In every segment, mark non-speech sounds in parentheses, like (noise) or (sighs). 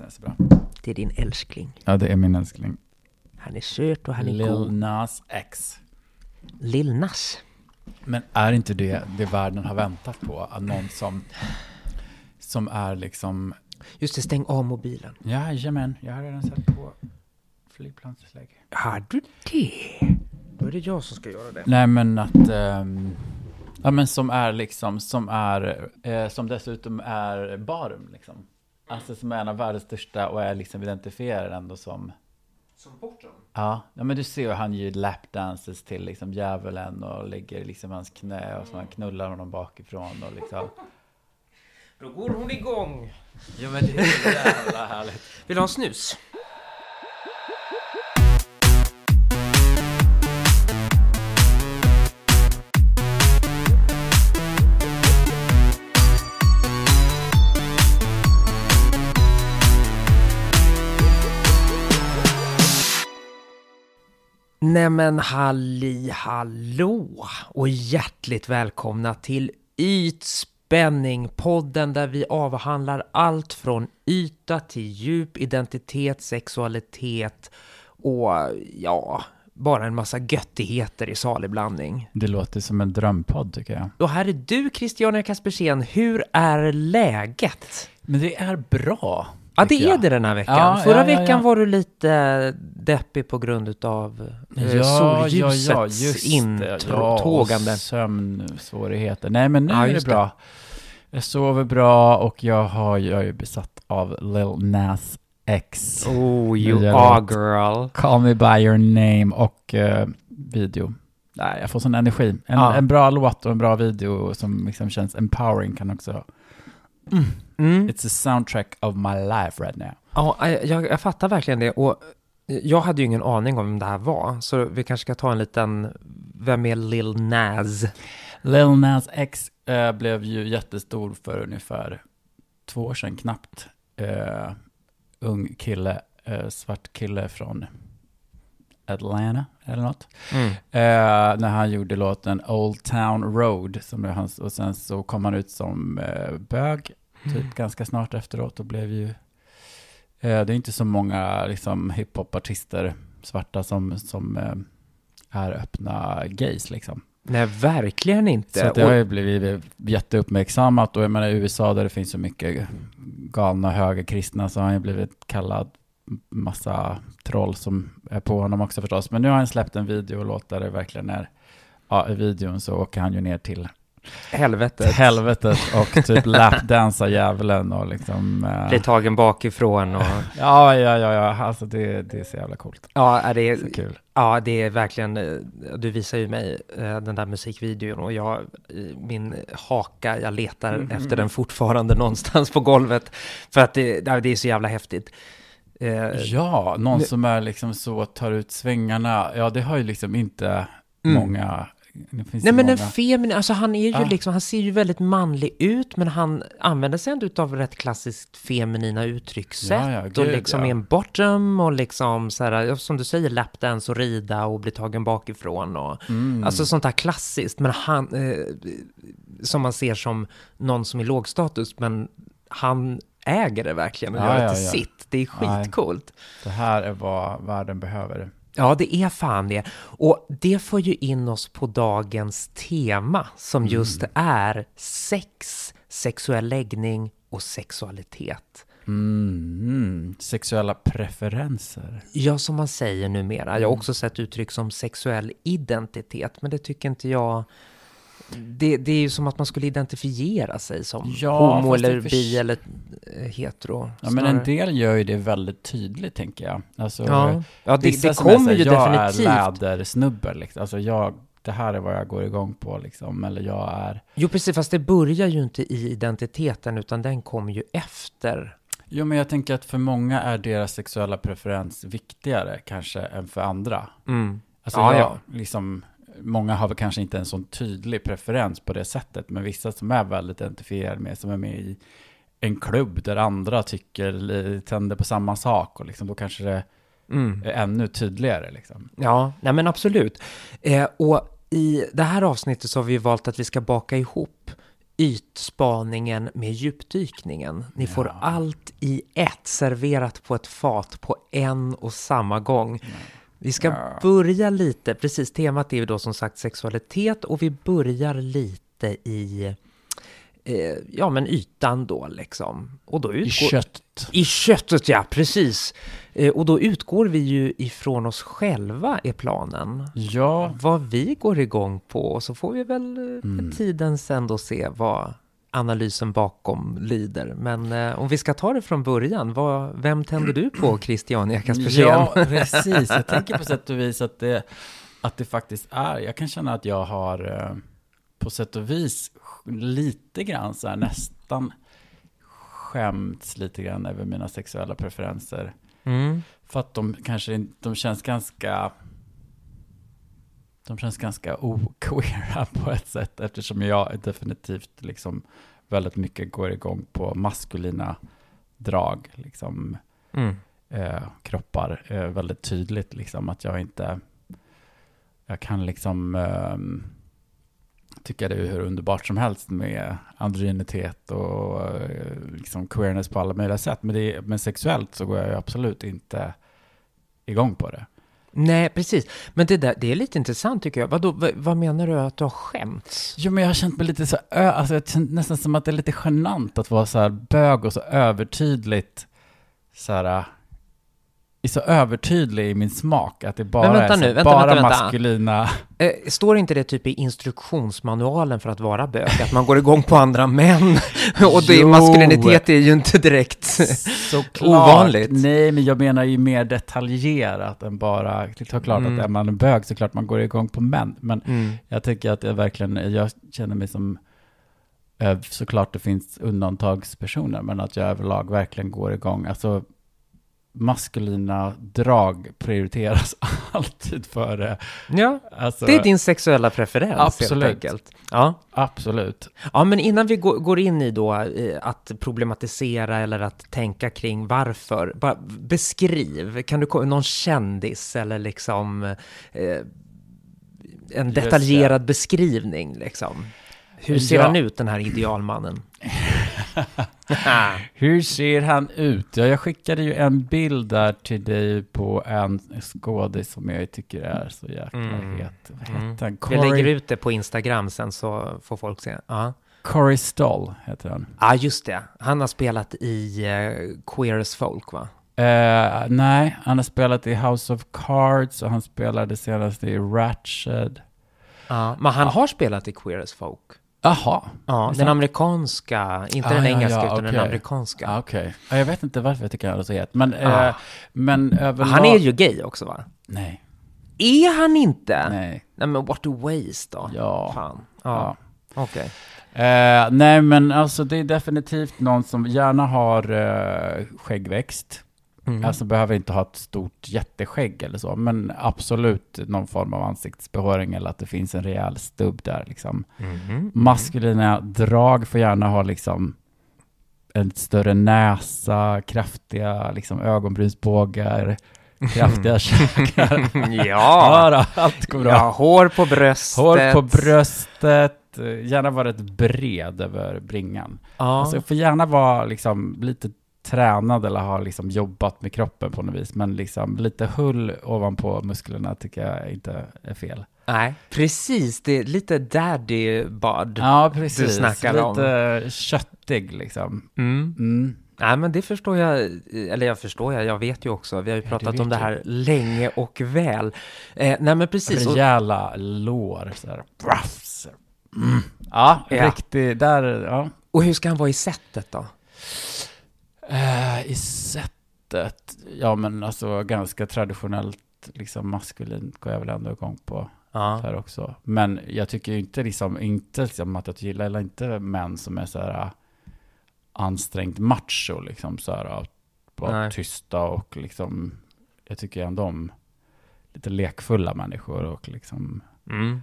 den är så bra. Det är din älskling. Ja, det är min älskling. Han är söt och han är Lil god. Nas X. Lill Nas. Men är inte det det världen har väntat på? Att någon som, som är liksom... Just det, stäng av mobilen. Jajamän, jag har redan sett på flygplansläge. Har du det? Då är det jag som ska göra det. Nej, men att... ehm, ja, men som är liksom, som är, eh, som dessutom är barum liksom. Alltså som är en av världens största och är liksom identifierad ändå som... Som bortom? Ja, ja men du ser ju han ger lapdances till liksom djävulen och lägger liksom hans knä och så han knullar honom bakifrån och liksom. (laughs) Då går hon igång. Jo men det är så jävla härligt. Vill du ha en snus? Nämen halli hallå och hjärtligt välkomna till Ytspänning, podden där vi avhandlar allt från yta till djup, identitet, sexualitet och ja, bara en massa göttigheter i salig blandning. Det låter som en drömpodd tycker jag. Och här är du, Christiania Kaspersen. Hur är läget? Men det är bra. Ja, det är det den här veckan. Ja, Förra ja, ja, veckan ja. var du lite deppig på grund av eh, Ja, solljusets ja, ja, det. Ja, intågande. och sömnsvårigheter. Nej, men nu Ja, är det bra. Jag sover bra och jag, har, jag är ju besatt av Lil Nas X. Oh, you are girl. Call me by your name och eh, video. Nej, jag får sån energi. En, Ja. en bra låt och en bra video som liksom känns empowering kan också... Mm. It's a soundtrack of my life right now. Ja, jag, jag fattar verkligen det. Och jag hade ju ingen aning om vem det här var. Så vi kanske ska ta en liten, vem är Lil Nas? Lil Nas X eh, blev ju jättestor för ungefär två år sedan knappt. Eh, ung kille, eh, svart kille från Atlanta eller något. Mm. Eh, när han gjorde låten Old Town Road. Som är hans, och sen så kom han ut som eh, bög typ ganska snart efteråt och blev ju... Eh, det är inte så många liksom, hiphop-artister, svarta, som, som eh, är öppna gays liksom. Nej, verkligen inte. Så det har ju blivit jätteuppmärksammat och jag menar i USA där det finns så mycket galna höga kristna så har han ju blivit kallad massa troll som är på honom också förstås. Men nu har han släppt en video och låt där det verkligen är, ja i videon så åker han ju ner till helvetet. helvetet och typ lapdansar djävulen och liksom... eh, Blir tagen bakifrån och... (laughs) ja, ja, ja, ja, alltså det, det är så jävla coolt. Ja, är det, Så kul. ja, det är verkligen, eh, du visar ju mig eh, den där musikvideon och jag, min haka, jag letar Mm, efter den fortfarande någonstans på golvet. För att det, det är så jävla häftigt. Eh, Ja, någon som är liksom så, tar ut svängarna. Ja, det har ju liksom inte Mm. många... Det finns Nej men en feminin, alltså han är ju Ah. liksom, han ser ju väldigt manlig ut men han använder sig ändå av rätt klassiskt feminina uttryckssätt Ja, ja, och gud, liksom ja. är en bottom och liksom så här, som du säger, lapdance och rida och bli tagen bakifrån och Mm. alltså sånt här klassiskt men han, eh, som man ser som någon som är lågstatus men han äger det verkligen och Ja, gör det till ja. sitt. Det är skitcoolt. Det här är vad världen behöver. Ja, det är fan det. Och det får ju in oss på dagens tema som just är sex, sexuell läggning och sexualitet. Mm. Sexuella preferenser. Ja, som man säger numera. Jag har också sett uttryck som sexuell identitet, men det tycker inte jag... Det, det är ju som att man skulle identifiera sig som Ja, homo eller för- bi eller eh, hetero. Ja, men en del gör ju det väldigt tydligt, tänker jag. Alltså, Ja, ja det, det kommer ju jag definitivt. är lädersnubbe, liksom. Alltså, jag, det här är vad jag går igång på, liksom. Eller jag är... Jo, precis, fast det börjar ju inte i identiteten, utan den kommer ju efter. Jo, men jag tänker att för många är deras sexuella preferens viktigare, kanske, än för andra. Mm. Alltså Ja, jag, ja. Liksom, många har väl kanske inte en sån tydlig preferens på det sättet, men vissa som är väldigt identifierade med, som är med i en klubb där andra tycker, tänder på samma sak, och liksom, då kanske det Mm. är ännu tydligare. Liksom. Ja, nej men absolut. Eh, och i det här avsnittet så har vi valt att vi ska baka ihop ytspaningen med djupdykningen. Ni får Ja. allt i ett serverat på ett fat på en och samma gång. Vi ska Ja. börja lite, precis temat är ju då som sagt sexualitet och vi börjar lite i eh, ja men ytan då liksom. Och då I utgår, kött. I köttet ja, precis. Eh, och då utgår vi ju ifrån oss själva är planen. Ja, Vad vi går igång på och så får vi väl eh, med Mm. tiden sen då se vad analysen bakom lider. Men eh, om vi ska ta det från början, vad, vem tänder du på Christiania Kaspersen? Ja, (laughs) precis. Jag tänker på sätt och vis att det, att det faktiskt är, jag kan känna att jag har eh, på sätt och vis lite grann så här nästan skämts lite grann över mina sexuella preferenser. Mm. För att de kanske de känns ganska, de känns ganska oqueera (laughs) på ett sätt eftersom jag definitivt liksom väldigt mycket går igång på maskulina drag, liksom Mm. eh, kroppar eh, väldigt tydligt liksom att jag inte jag kan liksom eh, tycka det är hur underbart som helst med androgynitet och eh, liksom queerness på alla möjliga sätt. Men, det, men sexuellt så går jag ju absolut inte igång på det. Nej, precis. Men det, där, det är lite intressant tycker jag. Vadå, vad, vad menar du att du har skämts? Jo, men jag har känt mig lite så, ö, alltså jag har känt nästan som att det är lite genant att vara så här bög och så övertydligt så här, är så övertydlig i min smak att det bara vänta är så, nu, vänta, bara vänta, vänta. maskulina. Eh, står inte det typ i instruktionsmanualen för att vara bög? Att man går igång på andra män? (laughs) och det, Jo. maskulinitet är ju inte direkt... Såklart. Ovanligt. Nej, men jag menar ju mer detaljerat än bara, det är klart Mm. att är man en bög så klart man går igång på män. Men Mm. jag tycker att jag verkligen, jag känner mig som, eh, såklart det finns undantagspersoner, men att jag överlag verkligen går igång. Alltså maskulina drag prioriteras (laughs) alltid före, Ja, alltså, det är din sexuella preferens Absolut. helt enkelt. Ja. absolut. ja, men innan vi går, in i då att problematisera eller att tänka kring varför, bara beskriv, kan du ko- någon kändis eller liksom eh, en detaljerad beskrivning liksom? Hur ser Ja. han ut den här idealmannen? (laughs) Hur ser han ut? Ja, jag skickade ju en bild där till dig på en skådis som jag tycker är så jäkla Mm. het. Vad Mm. han? Vi lägger Corey, ut det på Instagram sen så får folk se. Ja, Corey Stoll heter han. ah, just det. Han har spelat i eh, Queer as Folk, va? Eh, nej, han har spelat i House of Cards och han spelade senast i Ratched. Ja, men han har spelat i Queer as Folk. Jaha, Ja, den amerikanska, inte Ah, den ja, engelska ja, utan den okej. amerikanska. ah, okej. Ja, jag vet inte varför jag tycker han är så het. Men, Ah. eh, men överlag... Han är ju gay också, va? Nej, Är han inte? Nej, nej, men what a waste då. ja. Fan. ja. Okej. Eh, nej, men alltså det är definitivt någon som gärna har eh, skäggväxt. Mm. Alltså behöver inte ha ett stort jätteskägg eller så, men absolut någon form av ansiktsbehåring eller att det finns en rejäl stubb där liksom. Mhm. Maskulina drag får gärna ha liksom en större näsa, kraftiga liksom ögonbrynsbågar, kraftiga käkar. (laughs) ja. Ja, då, allt går bra. ja, hår på bröstet. Hår på bröstet, gärna vara rätt bred över bringan. Ja. Alltså, får gärna vara liksom lite tränad eller ha liksom jobbat med kroppen på något vis. Men liksom lite hull ovanpå musklerna tycker jag inte är fel. Nej, precis. Det är lite daddy bod. Ja, precis. snackar om. lite köttig liksom. Mm. Mm. Nej, men det förstår jag, eller jag förstår jag, jag vet ju också, vi har ju pratat det om det jag. här länge och väl. Eh, nej, men precis. Rejäla lår, så här. Mm. Ja, Ja. riktigt, där, ja. och hur ska han vara i sättet då? Eh, I sättet, ja men alltså ganska traditionellt, liksom maskulint går jag väl ändå igång på Ja. här också. Men jag tycker inte liksom, inte liksom att jag gillar eller inte män som är så här äh, ansträngt macho liksom så här, bara tysta och liksom, jag tycker ändå om lite lekfulla människor och liksom Mm.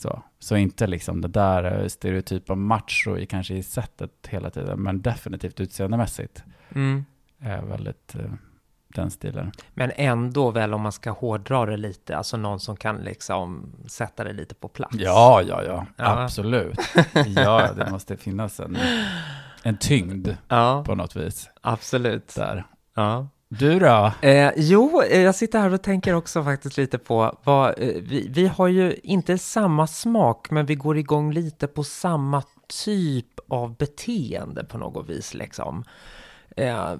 Så. Så inte liksom det där äh, stereotypa macho i kanske i sättet hela tiden, men definitivt utseendemässigt Mm. är väldigt, eh, den stilen. Men ändå väl om man ska hårdra det lite, alltså någon som kan liksom sätta det lite på plats. Ja, ja, ja, Ja. absolut. (laughs) Ja, det måste finnas en, en tyngd Ja, på något vis absolut. där. Ja. Du då? Eh, jo, eh, jag sitter här och tänker också faktiskt lite på vad, eh, vi, vi har ju inte samma smak, men vi går igång lite på samma typ av beteende på något vis liksom. Eh,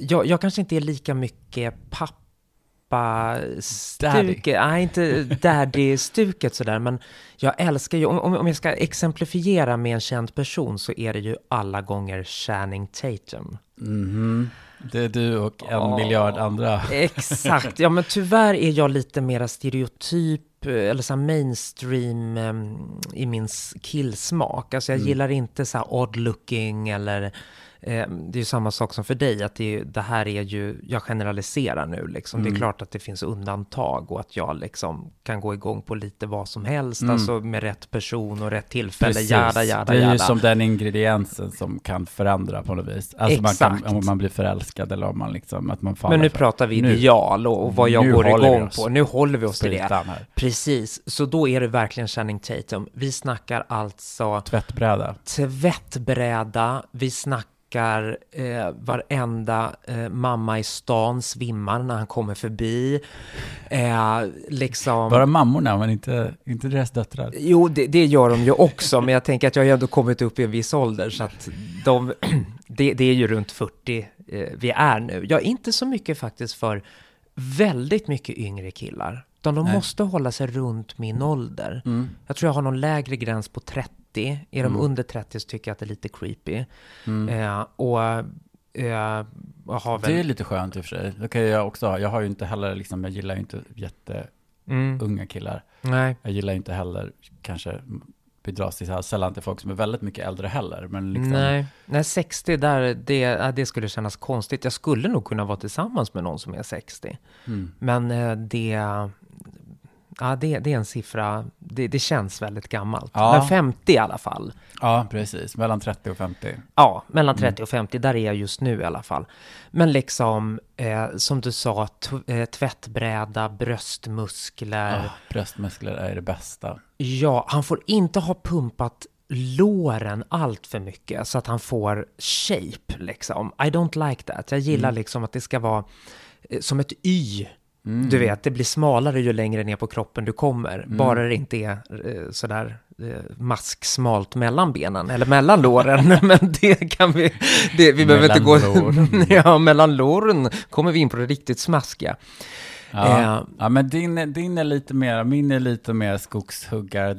jag, jag kanske inte är lika mycket pappa stuket, nej inte daddy-stuket sådär, men jag älskar ju, om, om jag ska exemplifiera med en känd person så är det ju alla gånger Channing Tatum. Mhm. Det är du och en Ja. miljard andra. Exakt, ja men tyvärr är jag lite mera stereotyp eh, eller så mainstream em, i min killsmak. Alltså jag Mm. gillar inte så odd looking eller eh, det är ju samma sak som för dig, att det, är, det här är ju, jag generaliserar nu liksom. Det är Mm. klart att det finns undantag och att jag liksom kan gå igång på lite vad som helst, Mm. alltså med rätt person och rätt tillfälle, Precis. jada, jada, det är ju som den ingrediensen som kan förändra på något vis. Alltså man Exakt. kan, om man blir förälskad eller om man liksom, att man faller Men nu för- pratar vi Nu- ideal och, och vad jag nu går igång på. Nu håller vi oss till det. här. Precis, så då är det verkligen Channing Tatum. Vi snackar alltså Tvättbräda. tvättbräda, vi snackar eh, varenda eh, mamma i stan svimmar när han kommer förbi. Eh, liksom... Bara mammorna, men inte, inte deras döttrar. Jo, det, det gör de ju också, men jag tänker att jag har ju ändå kommit upp i en viss ålder, så att de, (clears throat) det, det är ju runt 40 eh, vi är nu. Jag är inte så mycket faktiskt för väldigt mycket yngre killar, utan de Nej. måste hålla sig runt min ålder. Mm. Jag tror jag har någon lägre gräns på 30. Är de Mm. under 30 så tycker jag att det är lite creepy. Mm. Eh, och eh, har väl... Det är lite skönt i och för sig. Det kan jag också ha. Jag har ju inte heller, liksom, jag gillar ju inte jätteunga Mm, killar. nej. Jag gillar inte heller, kanske, vi dras till så här sällan till folk som är väldigt mycket äldre heller. Men liksom, Nej, nej, 60 där, det, det skulle kännas konstigt. Jag skulle nog kunna vara tillsammans med någon som är 60. Mm. Men eh, det, ja, det, det är en siffra, det, det känns väldigt gammalt. Ja. Men 50 i alla fall. Ja, precis. Mellan 30 och 50. Ja, mellan Mm. 30 och 50, där är jag just nu i alla fall. Men liksom, eh, som du sa, eh, tvättbräda, bröstmuskler. Ah, bröstmuskler är det bästa. Ja, han får inte ha pumpat låren allt för mycket så att han får shape liksom. I don't like that. Jag gillar Mm. liksom att det ska vara eh, som ett Y. Mm. Du vet, det blir smalare ju längre ner på kroppen du kommer. Mm. Bara det inte är eh, sådär eh, masksmalt mellan benen, eller mellan låren. (laughs) Men det kan vi, det, vi behöver inte gå... Låren. (laughs) ja, mellan låren kommer vi in på det riktigt smaskiga. Ja, Eh. ja men din, din är lite mer, min är lite mer skogshuggar,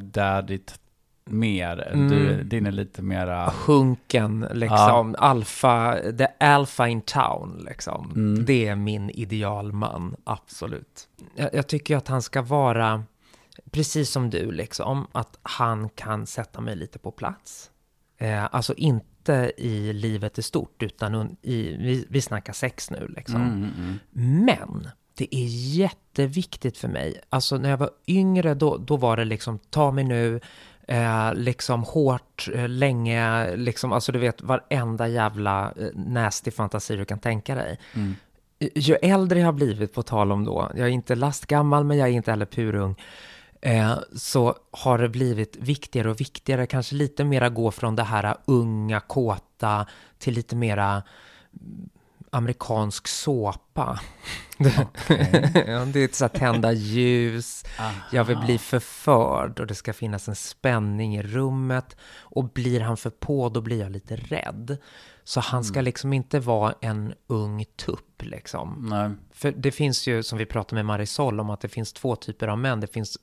mer. Du, Mm. din är lite mera, Hunken, liksom, alfa, the alpha in town, liksom. Mm. Det är min idealman, absolut. Jag, jag tycker att han ska vara, precis som du, liksom, att han kan sätta mig lite på plats. Eh, alltså inte i livet i stort, utan i, vi, vi snackar sex nu, liksom. mm, mm, mm. Men det är jätteviktigt för mig. Alltså när jag var yngre, då, då var det liksom ta mig nu, eh, liksom hårt, eh, länge, liksom, alltså du vet varenda jävla eh, nasty fantasi du kan tänka dig. Mm. Ju äldre jag har blivit, på tal om då, jag är inte lastgammal men jag är inte heller purung, eh, så har det blivit viktigare och viktigare, kanske lite mera gå från det här unga, kåta till lite mera amerikansk såpa. (laughs) ja, det är så här tända ljus, jag vill bli förförd och det ska finnas en spänning i rummet. Och blir han för på, då blir jag lite rädd. Så han ska liksom inte vara en ung tupp liksom. Nej. För det finns ju, som vi pratade med Marisol om, att det finns två typer av män. Det finns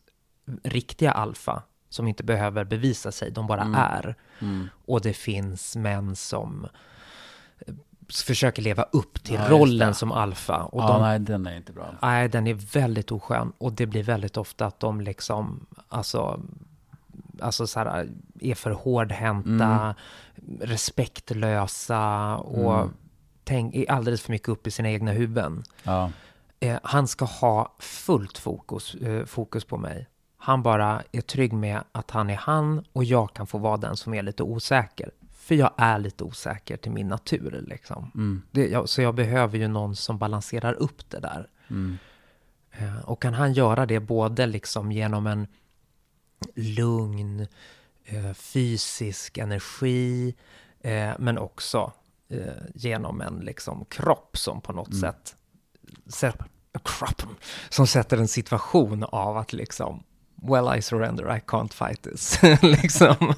riktiga alfa, som inte behöver bevisa sig, de bara är. Mm. Och det finns män som försöker leva upp till Ja, rollen som alfa. Och ja, de, nej, den är inte bra. nej, den är väldigt oskön. Och det blir väldigt ofta att de liksom, alltså, alltså så här, är för hårdhänta, respektlösa och Mm. tänk, är alldeles för mycket upp i sina egna huvuden. Ja. Eh, han ska ha fullt fokus, eh, fokus på mig. Han bara är trygg med att han är han och jag kan få vara den som är lite osäker. För jag är lite osäker till min natur liksom. Mm. Det, jag, så jag behöver ju någon som balanserar upp det där. Mm. Eh, och kan han göra det både liksom genom en lugn, eh, fysisk energi, eh, men också eh, genom en liksom kropp som på något Mm. sätt, sätt, kropp, som sätter en situation av att liksom Well, I surrender, I can't fight this. (laughs) liksom. (laughs)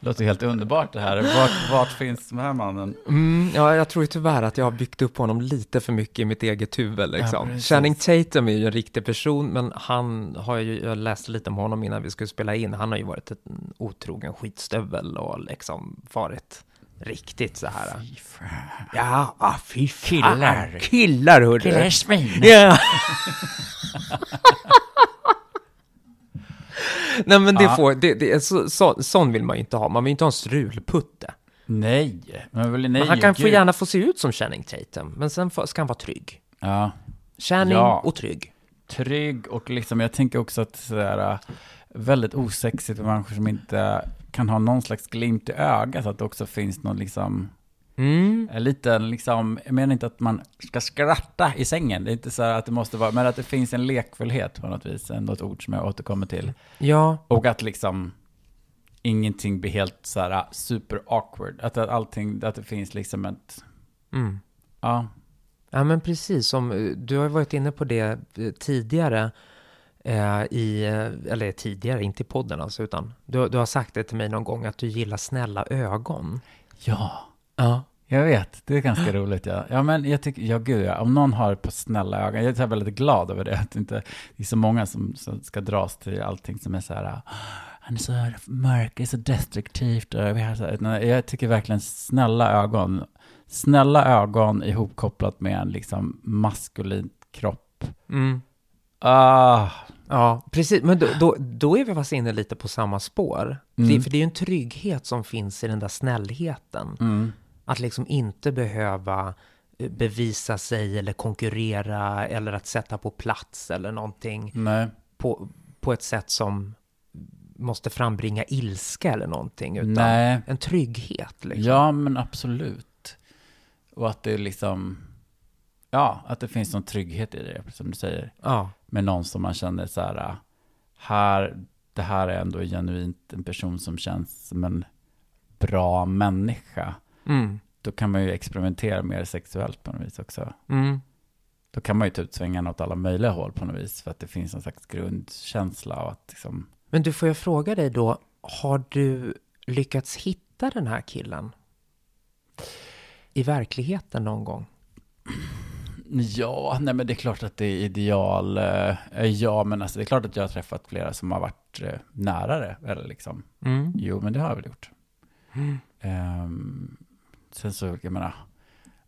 Låter helt underbart det här. Vart, vart finns den här mannen? Mm, ja, jag tror ju tyvärr att jag har byggt upp honom lite för mycket i mitt eget huvud. Liksom. precis. Channing Tatum är ju en riktig person, men han har ju, jag läste lite om honom innan vi skulle spela in, han har ju varit en otrogen skitstövel och liksom varit riktigt så här. Fy fan. Ja, ah, fy fan. Killar. Killar, hörru. Killar är svin. Ja. (laughs) (laughs) Nej men det Ja. får, det, det, så, så, sån vill man ju inte ha, man vill inte ha en strulputte. Nej, men väl nej. Men han kan få gärna få se ut som Channing Tatum, men sen får- ska han vara trygg. Ja, Channing Ja. och trygg. trygg och liksom, jag tänker också att sådär, väldigt osexigt för människor som inte kan ha någon slags glimt i ögat, så att det också finns någon liksom, Mm. en liten liksom, jag menar inte att man ska skratta i sängen, det är inte så att det måste vara, men att det finns en lekfullhet på något vis, ändå ett ord som jag återkommer till. Ja, Och att liksom ingenting blir helt så här super awkward, att att allting, att det finns liksom ett, mm. ja, ja men precis som, eh, du har ju varit inne på det eh, tidigare, eh, i, eller tidigare, inte i podden alltså, utan du, du har sagt det till mig någon gång att du gillar snälla ögon. ja. Ja. Jag vet, det är ganska roligt. Ja, ja men jag tycker, ja gud ja, om någon har par snälla ögon, jag är väldigt glad över det, att inte det är så många som, som ska dras till allting som är så här, "Ah, han är så mörk, det är så destruktivt, och vi har så här, nej, jag tycker verkligen snälla ögon, snälla ögon ihopkopplat med en liksom maskulin kropp. Mm. Ah, Ja, precis. Men då, då, då är vi fast inne lite på samma spår. Mm. Det, för det är ju en trygghet som finns i den där snällheten. mm, Att liksom inte behöva eh, bevisa sig eller konkurrera eller att sätta på plats eller någonting nej, på, på ett sätt som måste frambringa ilska eller någonting. Utan nej. en trygghet. Liksom. Ja, men absolut. Och att det liksom, ja, att det finns någon trygghet i det, som du säger. Ja. med någon som man känner så här, här, det här är ändå genuint en person som känns som en bra människa. Mm. Då kan man ju experimentera mer sexuellt på något vis också. Mm. Då kan man ju ta ut svängarna åt alla möjliga håll på något vis, för att det finns en slags grundkänsla av att liksom, Men du, får jag fråga dig då, har du lyckats hitta den här killen? I verkligheten någon gång? (clears throat) ja, nej men det är klart att det är ideal, eh, ja men alltså det är klart att jag har träffat flera som har varit eh, nära det, eller liksom, Mm. jo men det har jag väl gjort. Mm. Ehm, sen så, jag menar,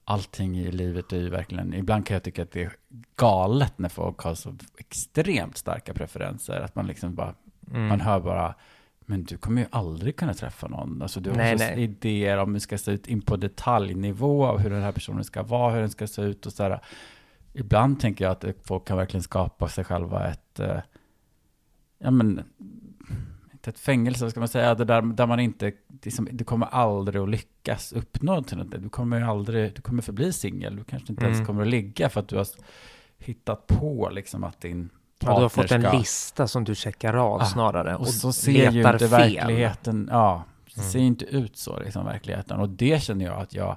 allting i livet är ju verkligen, ibland kan jag tycka att det är galet när folk har så extremt starka preferenser, att man liksom bara, Mm. man hör bara, men du kommer ju aldrig kunna träffa någon. Alltså du har Nej, nej. idéer om hur det ska se ut in på detaljnivå, av hur den här personen ska vara, hur den ska se ut och så här. Ibland tänker jag att folk kan verkligen skapa sig själva ett, eh, ja men, inte ett fängelse, ska man säga, där, där man inte, liksom, du kommer aldrig att lyckas uppnå till något. Du kommer aldrig, du kommer förbli singel, du kanske inte Mm. ens kommer att ligga för att du har hittat på liksom att din Ja, du har fått en partner ska- lista som du checkar av Ah, snarare. och så ser ju inte fel. verkligheten, ja, det Mm. ser inte ut så liksom verkligheten. Och det känner jag att jag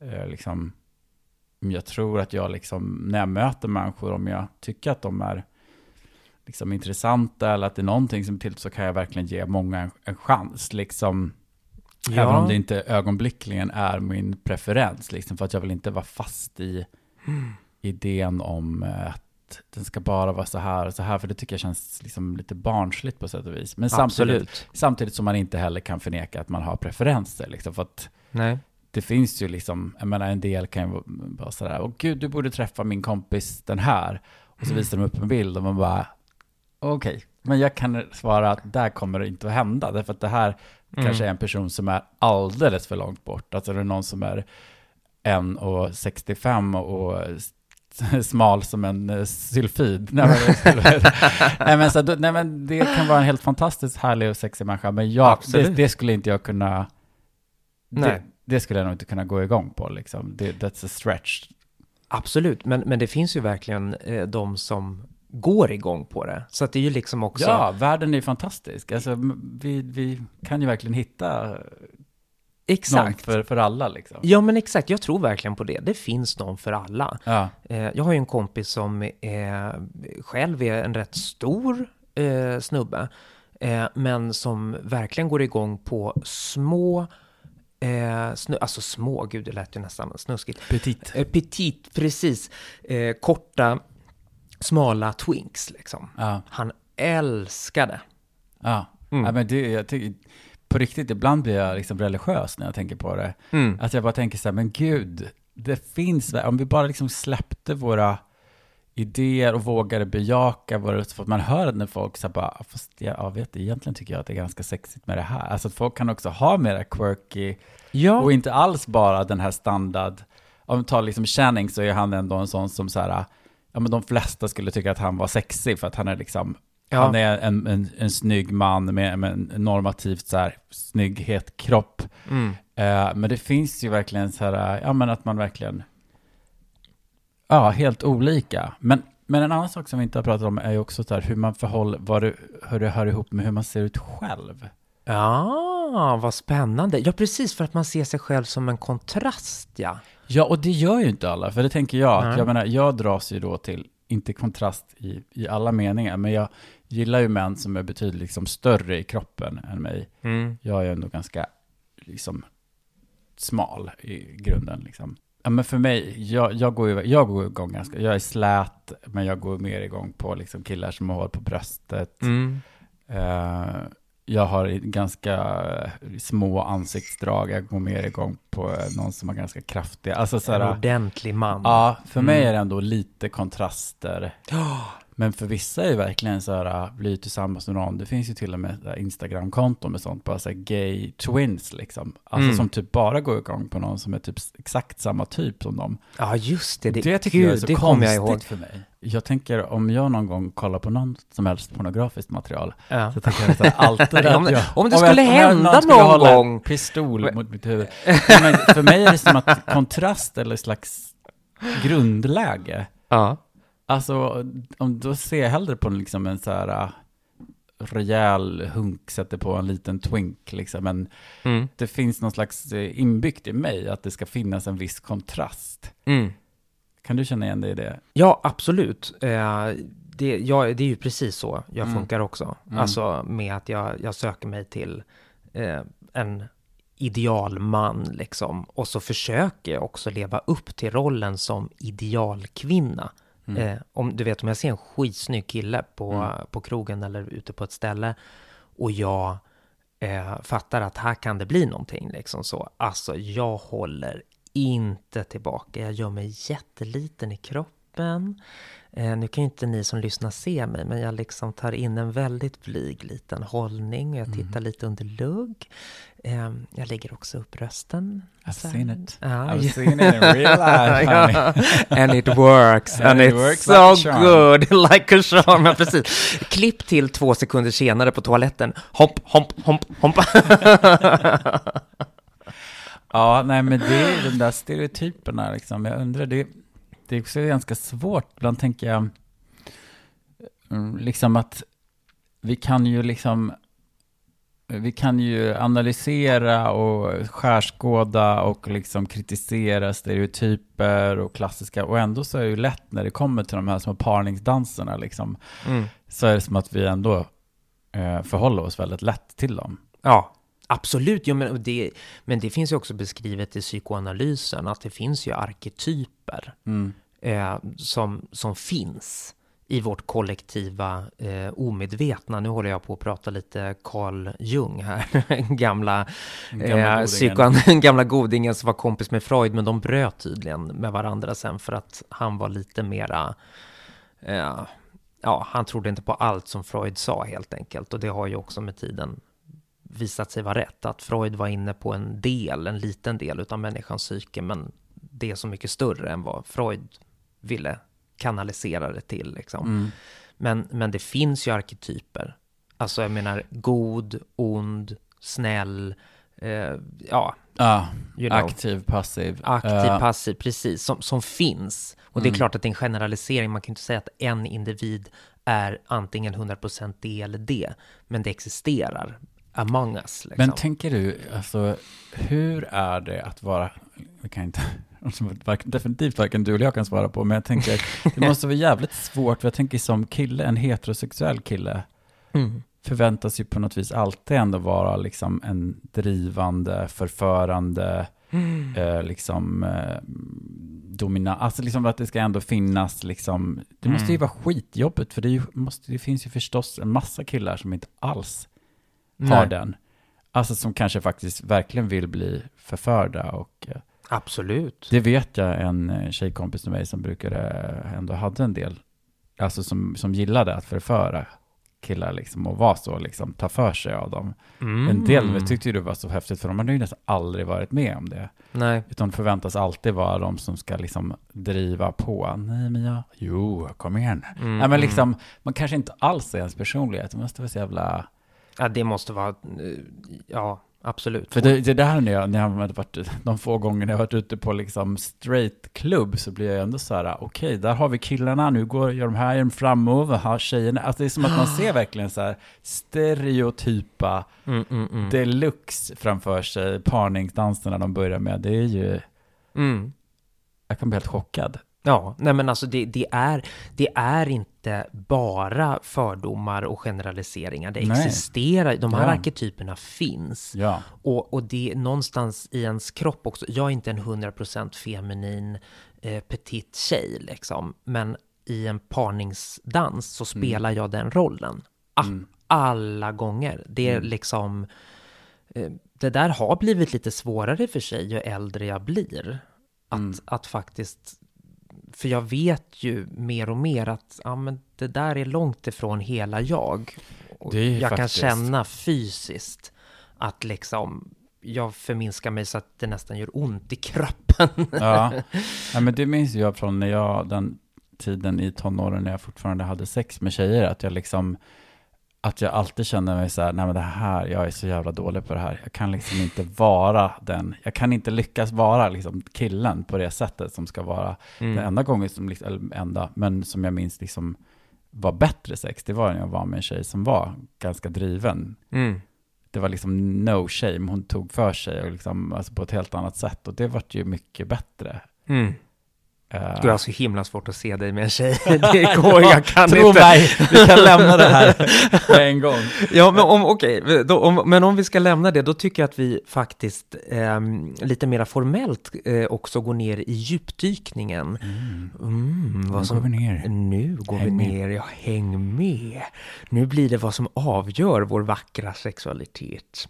eh, liksom, jag tror att jag liksom, när jag möter människor, om jag tycker att de är liksom intressanta eller att det är någonting som till så kan jag verkligen ge många en, en chans liksom. Ja. Även om det inte ögonblickligen är min preferens liksom, för att jag vill inte vara fast i Mm. idén om eh, att den ska bara vara så här och så här, för det tycker jag känns liksom lite barnsligt på sätt och vis. Men samtidigt, samtidigt som man inte heller kan förneka att man har preferenser, liksom, för att Nej. det finns ju liksom, jag menar en del kan ju vara sådär, åh gud, du borde träffa min kompis den här. Och så visar de upp en bild och man bara, okej, men jag kan svara att där kommer det inte att hända, därför att det här Mm. kanske är en person som är alldeles för långt bort. Alltså det är någon som är 1,65 och s- smal som en eh, sylfid. (laughs) Nej men, nej, men, så, nej, men det kan vara en helt fantastiskt härlig och sexig människa, men jag, det, det skulle inte jag kunna det, Nej. det skulle jag nog inte kunna gå igång på liksom. Det, that's a stretch. Absolut, men, men det finns ju verkligen eh, de som går igång på det. Så att det är ju liksom också... Ja, världen är fantastisk. Alltså, vi, vi kan ju verkligen hitta någon exakt. för, för alla liksom. Ja, men exakt. Jag tror verkligen på det. Det finns någon för alla. Ja, Eh, jag har ju en kompis som eh, själv är en rätt stor eh, snubbe, eh, men som verkligen går igång på små, eh, snu, alltså små, gud det lät ju nästan snuskigt. petit. Eh, petit, precis. Eh, korta, smala twinks liksom. Ja, Han älskar det. ja. Mm. ja men det, jag tycker, på riktigt, ibland blir jag liksom religiös när jag tänker på det. Mm. Att jag bara tänker så här, men gud, det finns, om vi bara liksom släppte våra idéer och vågade bejaka våra, för att man hör när folk så här bara, fast jag ja, vet, egentligen tycker jag att det är ganska sexigt med det här. Alltså att folk kan också ha mera quirky, Ja, och inte alls bara den här standard, om vi tar liksom Channing så är han ändå en sån som så här, ja men de flesta skulle tycka att han var sexig för att han är liksom, Ja. han är en, en, en snygg man med, med en normativt så här snygghet, kropp. mm. Eh, men det finns ju verkligen så här, ja men att man verkligen, ja, helt olika. Men, men en annan sak som vi inte har pratat om är ju också så här hur man förhåller, vad det, hur det hör ihop med hur man ser ut själv. ja, vad spännande. Ja, precis, för att man ser sig själv som en kontrast, ja. Ja, och det gör ju inte alla, för det tänker jag, att jag menar, jag dras ju då till, inte kontrast i, i alla meningar, men jag gillar ju män som är betydligt liksom större i kroppen än mig. Mm. Jag är ändå ganska, liksom, smal i grunden, liksom. Ja, men för mig, jag, jag, går ju, jag går igång ganska, jag är slät, men jag går mer igång på liksom killar som har hår på bröstet. Mm. Eh, jag har ganska eh, små ansiktsdrag, jag går mer igång på eh, någon som har ganska kraftiga, alltså så En här, ordentlig man. Ja, för mig Mm. är det ändå lite kontraster. Men för vissa är det verkligen så här, bli tillsammans med någon. Det finns ju till och med Instagram-konton med sånt, bara så här gay twins liksom. Alltså Mm. som typ bara går igång på någon som är typ exakt samma typ som dem. Ja, just det. Det, Det, tycker gud, jag är så det kommer jag konstigt ihåg. för mig. Jag tänker om jag någon gång kollar på någon som helst pornografiskt material, Ja. så tänker jag (laughs) att alltid Om att jag, om det jag- skulle jag- hända skulle någon hålla en gång. pistol mot mitt huvud. Men för mig är det som att kontrast eller slags grundläge. Ja. Alltså, om då ser jag hellre på en, liksom en så här uh, rejäl hunk, sätter på en liten twink liksom. Men Mm. det finns någon slags eh, inbyggt i mig att det ska finnas en viss kontrast. Mm. Kan du känna igen dig i det? Ja, absolut. Eh, det, ja, det är ju precis så jag Mm. funkar också. Mm. Alltså med att jag, jag söker mig till eh, en idealman liksom. Och så försöker jag också leva upp till rollen som idealkvinna. Mm. Eh, om, du vet, om jag ser en skitsnygg kille på, Mm. på krogen eller ute på ett ställe och jag eh, fattar att här kan det bli någonting liksom så. Alltså, jag håller inte tillbaka. Jag gör mig jätteliten i kroppen. Eh, nu kan ju inte ni som lyssnar se mig, men jag liksom tar in en väldigt blyg liten hållning. Jag tittar lite under lugg. Eh, jag lägger också upp rösten. I've här. seen it. Ja, I've (laughs) seen it in real life, honey. (laughs) And it works, and, And it it's works so like good, (laughs) like a charm. Ja, precis. Klipp till två sekunder senare på toaletten. Hopp, hopp, hopp, hopp. Ja, nej men det är de där stereotyperna liksom. Jag undrar, det, det är också ganska svårt. Ibland tänker jag, mm, liksom att vi kan ju liksom, vi kan ju analysera och skärskåda och liksom kritisera stereotyper och klassiska, och ändå så är det ju lätt när det kommer till de här små parningsdanserna liksom, Mm. så är det som att vi ändå eh, förhåller oss väldigt lätt till dem. Ja, absolut. Jo, men, det, men det finns ju också beskrivet i psykoanalysen att det finns ju arketyper Mm. eh, som, som finns i vårt kollektiva eh, omedvetna. Nu håller jag på att prata lite Carl Jung här, (laughs) gamla, Gamla eh, psykoan- (laughs) gamla godingen som var kompis med Freud, men de bröt tydligen med varandra sen för att han var lite mera, eh, ja, han trodde inte på allt som Freud sa helt enkelt. Och det har ju också med tiden visat sig vara rätt, att Freud var inne på en del, en liten del utav människans psyke, men det är så mycket större än vad Freud ville kanalisera det till. Liksom. Mm. Men, men det finns ju arketyper. Alltså jag menar god, ond, snäll, eh, ja, Ja, you know, aktiv, passiv. aktiv, Eh, passiv, precis, som, som finns. Och det är Mm. klart att det är en generalisering, man kan inte säga att en individ är antingen 100% det eller det, men det existerar among us. Liksom. Men tänker du, alltså, hur är det att vara, det kan inte, (laughs) varken- definitivt varken du eller jag kan svara på, men jag tänker, det måste vara jävligt svårt, för jag tänker som kille, en heterosexuell kille, mm. förväntas ju på något vis alltid ändå vara liksom en drivande, förförande, Mm. eh, liksom eh, dominant, alltså liksom att det ska ändå finnas liksom, det måste ju Mm. vara skitjobbigt, för det, ju, måste, det finns ju förstås en massa killar som inte alls har Nej, den. Alltså som kanske faktiskt verkligen vill bli förförda och eh, Absolut. det vet jag en eh, tjejkompis till mig som brukade, ändå hade en del, alltså som, som gillade att förföra killar liksom och vara så liksom, ta för sig av dem. Mm. En del tyckte ju det var så häftigt för de hade ju nästan aldrig varit med om det. Nej. Utan förväntas alltid vara de som ska liksom driva på. Nej men jag, jo, kom igen. Mm, Nej men mm. liksom, man kanske inte alls är ens personlighet. Det måste vara så jävla... Ja, det måste vara, eh, ja, absolut. För det, det där när jag, när jag har varit, de få gånger jag har varit ute på liksom straight klubb så blir jag ändå så här, okej, där har vi killarna, nu går gör de här framåt, här tjejerna. Alltså det är som att man ser verkligen så här stereotypa Mm, mm, mm. deluxe framför sig, parningsdanserna de börjar med. Det är ju, Mm. jag kan bli helt chockad. Ja, nej men alltså det, det, är, det är inte bara fördomar och generaliseringar. Det Nej. existerar, de här Ja. arketyperna finns. Ja. Och, och det är någonstans i ens kropp också. Jag är inte en 100% feminin eh, petit tjej liksom. Men i en parningsdans så spelar jag den rollen. A- Mm. Alla gånger. Det är Mm. liksom... Eh, det där har blivit lite svårare för sig ju äldre jag blir. Att, Mm. att faktiskt... För jag vet ju mer och mer att ja, men det där är långt ifrån hela jag. Och jag kan faktiskt- känna fysiskt att liksom jag förminskar mig så att det nästan gör ont i kroppen. Ja. (laughs) ja, men det minns jag från när jag, den tiden i tonåren när jag fortfarande hade sex med tjejer, att jag liksom, att jag alltid kände mig så här, nej men det här, jag är så jävla dålig på det här. Jag kan liksom inte vara den, jag kan inte lyckas vara liksom killen på det sättet som ska vara Mm. Den enda gången som, liksom- eller enda, men som jag minns liksom var bättre sex, det var när jag var med en tjej som var ganska driven. Mm. Det var liksom no shame, hon tog för sig och liksom, alltså på ett helt annat sätt och det vart ju mycket bättre. Mm. Eh, Gud, jag har så himla svårt att se dig med en tjej. (laughs) Det går, jag kan Tro inte. mig, vi kan lämna det här (laughs) på en gång. Ja, men om, okej, då, om, men om vi ska lämna det, då tycker jag att vi faktiskt ehm, lite mera formellt eh, också går ner i djupdykningen. Mm. Mm, Nu vad går som, vi ner. Nu går Häng vi med. ner, ja, häng med. Nu blir det vad som avgör vår vackra sexualitet.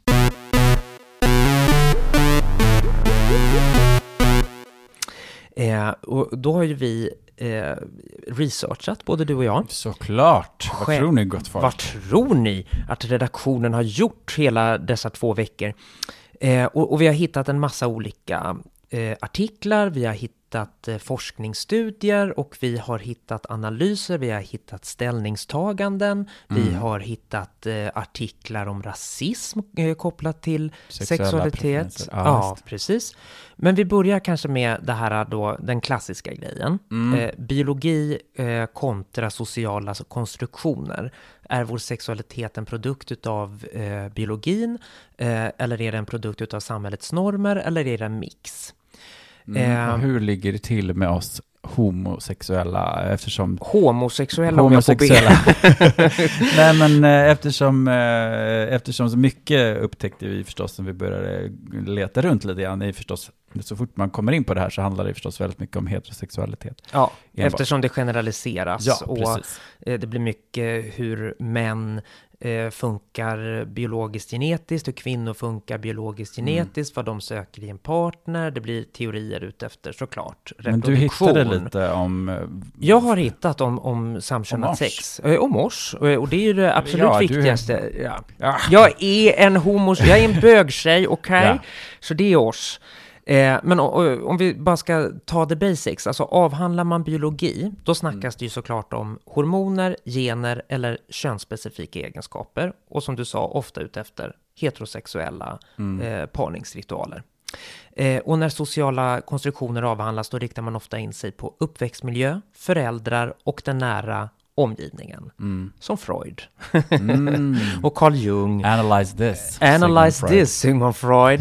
Eh, och då har ju vi eh, researchat, både du och jag. Såklart. Vad tror ni gott folk? Vad tror ni att redaktionen har gjort hela dessa två veckor? Eh, och, och vi har hittat en massa olika eh, artiklar, vi har hittat eh, forskningsstudier och vi har hittat analyser, vi har hittat ställningstaganden, vi Mm. har hittat eh, artiklar om rasism eh, kopplat till Sexuella sexualitet. Ja, Ja, precis. Men vi börjar kanske med det här då, den klassiska grejen. Mm. Eh, biologi kontra sociala konstruktioner. Är vår sexualitet en produkt utav biologin? Eller är det en produkt utav samhällets normer? Eller är det en mix? Mm. eh, hur ligger det till med oss homosexuella eftersom Homosexuella, om jag får homosexuella. be. (laughs) Nej men eh, eftersom, eh, eftersom så mycket upptäckte vi förstås när vi började leta runt lite grann, är förstås, så fort man kommer in på det här så handlar det förstås väldigt mycket om heterosexualitet. Ja, Enbart. eftersom det generaliseras. Ja, och precis. Det blir mycket hur män funkar biologiskt genetiskt, hur kvinnor funkar biologiskt Mm. genetiskt, vad de söker i en partner. Det blir teorier utefter såklart. Men du hittade lite om... eh, Jag har hittat om, om samkönat Om oss. sex. Eh, om. Eh, Och det är ju det absolut Ja, du viktigaste. Ja. Ja. Jag är en homos, jag är en bögtjej, okej? Ja. Så det är oss. Eh, men om vi bara ska ta the basics, alltså avhandlar man biologi, då snackas det ju såklart om hormoner, gener eller könsspecifika egenskaper. Och som du sa, ofta utefter heterosexuella Mm. eh, parningsritualer. Eh, och när sociala konstruktioner avhandlas då riktar man ofta in sig på uppväxtmiljö, föräldrar och den nära omgivningen. Mm. Som Freud Mm. (laughs) och Carl Jung. Analyze this. Analyze Sigmund this, Sigmund Freud.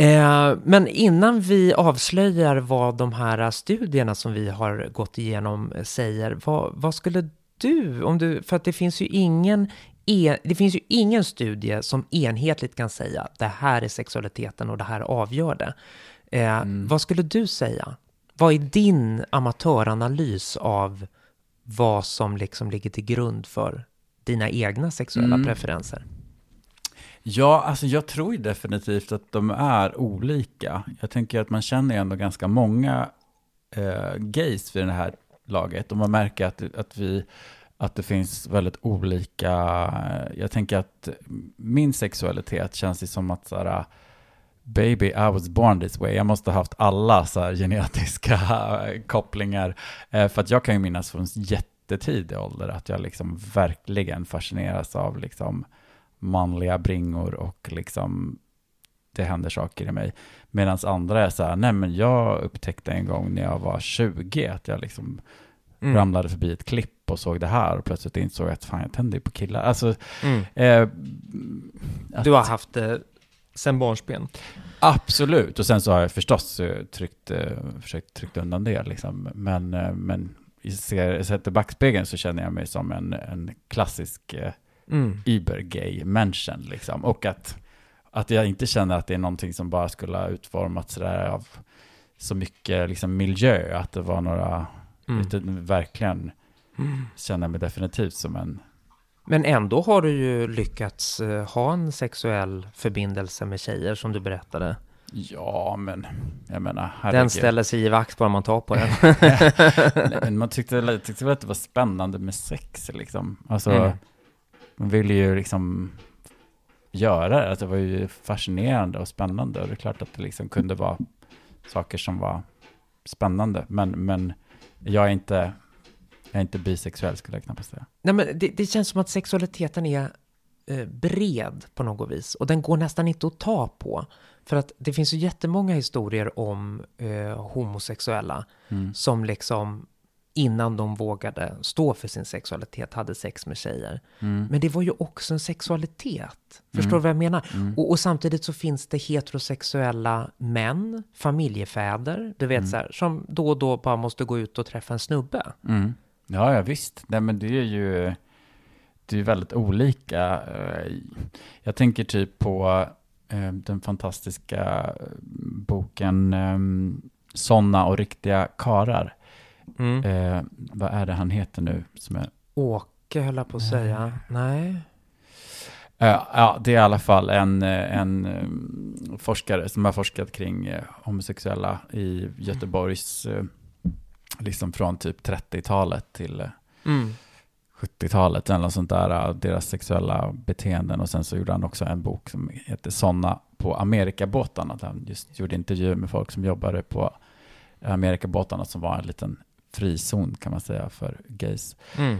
Eh, men innan vi avslöjar vad de här studierna som vi har gått igenom säger, vad, vad skulle du, om du, för att det finns ju ingen E- det finns ju ingen studie som enhetligt kan säga det här är sexualiteten och det här avgör det. Eh, Mm. Vad skulle du säga? Vad är din amatöranalys av vad som liksom ligger till grund för dina egna sexuella Mm. preferenser? Ja, alltså jag tror ju definitivt att de är olika. Jag tänker att man känner ju ändå ganska många eh, gays vid det här laget. Och man märker att, att, vi, att det finns väldigt olika... Eh, jag tänker att min sexualitet känns ju som att så här, baby, I was born this way. Jag måste ha haft alla så här, genetiska (laughs) kopplingar. Eh, för att jag kan ju minnas från jättetidig ålder att jag liksom verkligen fascineras av liksom manliga bringor och liksom det händer saker i mig. Medan andra är så här, nej men jag upptäckte en gång när jag var 20 att jag liksom Mm. ramlade förbi ett klipp och såg det här och plötsligt insåg jag att fan jag tänder ju på killar. Alltså, Mm. eh, att- Du har haft det sen barnsben. Absolut, och sen så har jag förstås eh, tryckt, eh, försökt trycka undan det liksom. Men, eh, men ser, sett i backspegeln så känner jag mig som en, en klassisk eh, Mm. übergay människan liksom. Och att, att jag inte känner att det är någonting som bara skulle ha utformats sådär av så mycket liksom miljö, att det var några, Mm. utan verkligen Mm. känner mig definitivt som en, Men ändå har du ju lyckats eh, ha en sexuell förbindelse med tjejer som du berättade. ja men, jag menar, Den herregud. ställer sig i vakt bara man tar på den. (laughs) Nej, men man (laughs) tyckte, tyckte väl att det var spännande med sex liksom. Alltså, Mm. Man ville ju liksom göra det. Alltså, det var ju fascinerande och spännande. Och det är klart att det liksom kunde vara saker som var spännande. Men, men jag är inte, jag är inte bisexuell skulle jag knappast säga. Nej, men det, det känns som att sexualiteten är eh, bred på något vis. Och den går nästan inte att ta på. För att det finns ju jättemånga historier om eh, homosexuella Mm. som liksom innan de vågade stå för sin sexualitet hade sex med tjejer. Mm. Men det var ju också en sexualitet. Förstår Mm. du vad jag menar? Mm. Och, och samtidigt så finns det heterosexuella män, familjefäder, du vet Mm. så här, som då och då bara måste gå ut och träffa en snubbe. Mm. Ja, ja, visst. Nej, men det är ju det är väldigt olika. Eh, Jag tänker typ på eh, den fantastiska boken eh, Såna och riktiga karar. Mm. Eh, vad är det han heter nu? Som är, Åke höll jag på att säga. Nej. eh, ja, det är i alla fall en, eh, en eh, forskare som har forskat kring homosexuella i Göteborgs, liksom från typ 30-talet till Mm. 70-talet eller något sånt där, deras sexuella beteenden. Och sen så gjorde han också en bok som heter Såna på Amerikabåtarna. Där han just gjorde intervjuer med folk som jobbade på Amerikabåtarna som var en liten frizon kan man säga för gays. Mm.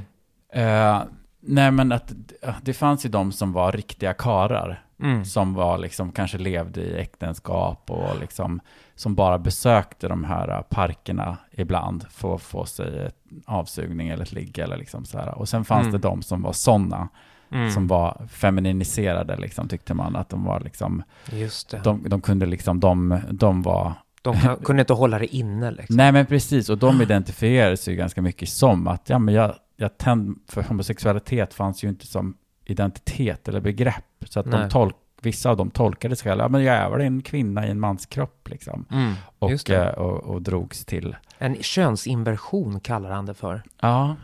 Eh, nej men att ja, det fanns ju de som var riktiga karar Mm. som var liksom, kanske levde i äktenskap och liksom, som bara besökte de här äh, parkerna ibland för att få sig ett avsugning eller ett ligg eller liksom så här. Och sen fanns Mm. det de som var sådana, Mm. som var femininiserade liksom, tyckte man att de var liksom, Just det. de, de kunde liksom, de, de var, De kunde inte hålla det inne liksom. nej men precis, och de identifierade sig ganska mycket som att, ja men jag, jag tänd, för homosexualitet fanns ju inte som identitet eller begrepp, så att de tolk, vissa av dem tolkade sig själva, ja men jag är väl en kvinna i en manskropp liksom. Mm. Och, eh, och, och drogs till. En könsinversion kallar han det för. Ja.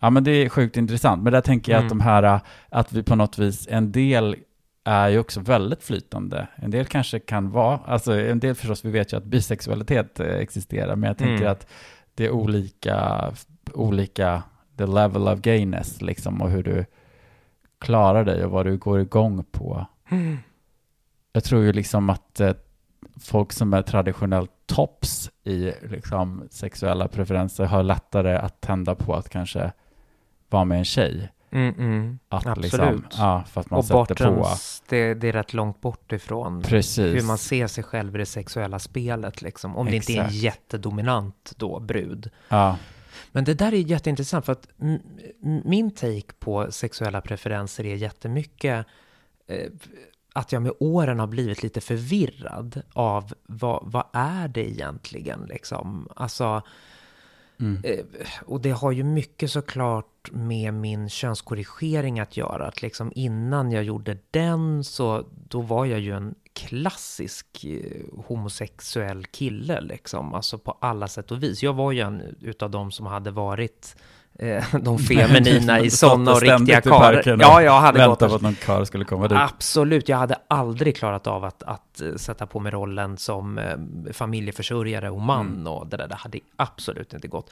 ja, men det är sjukt intressant. Men där tänker jag Mm. att de här, eh, att vi på något vis, en del är ju också väldigt flytande. En del kanske kan vara, alltså en del förstås, vi vet ju att bisexualitet eh, existerar, men jag tänker Mm. att det är olika, olika, the level of gayness liksom, och hur du klarar dig och vad du går igång på. Mm. Jag tror ju liksom att eh, folk som är traditionellt tops i liksom, sexuella preferenser har lättare att tända på att kanske vara med en tjej. Mm, mm. Att Absolut. liksom, ja, för att man Och sätter på. bortens, det, det är rätt långt bort ifrån Precis. hur man ser sig själv i det sexuella spelet, liksom. Om det inte är en Exakt. jättedominant då, brud. Ja, Men det där är jätteintressant för att min take på sexuella preferenser är jättemycket eh, att jag med åren har blivit lite förvirrad av vad, vad är det egentligen liksom? Alltså, mm. Eh, och det har ju mycket såklart med min könskorrigering att göra. Att liksom innan jag gjorde den så då var jag ju en klassisk eh, homosexuell kille liksom. Alltså på alla sätt och vis. Jag var ju en utav de som hade varit de (laughs) feminina i sådana och riktiga karlar. Ja, jag hade gått på att någon karl skulle komma dit. Absolut, jag hade aldrig klarat av att, att eh, sätta på mig rollen som eh, familjeförsörjare och man Mm. och det där, det hade absolut inte gått.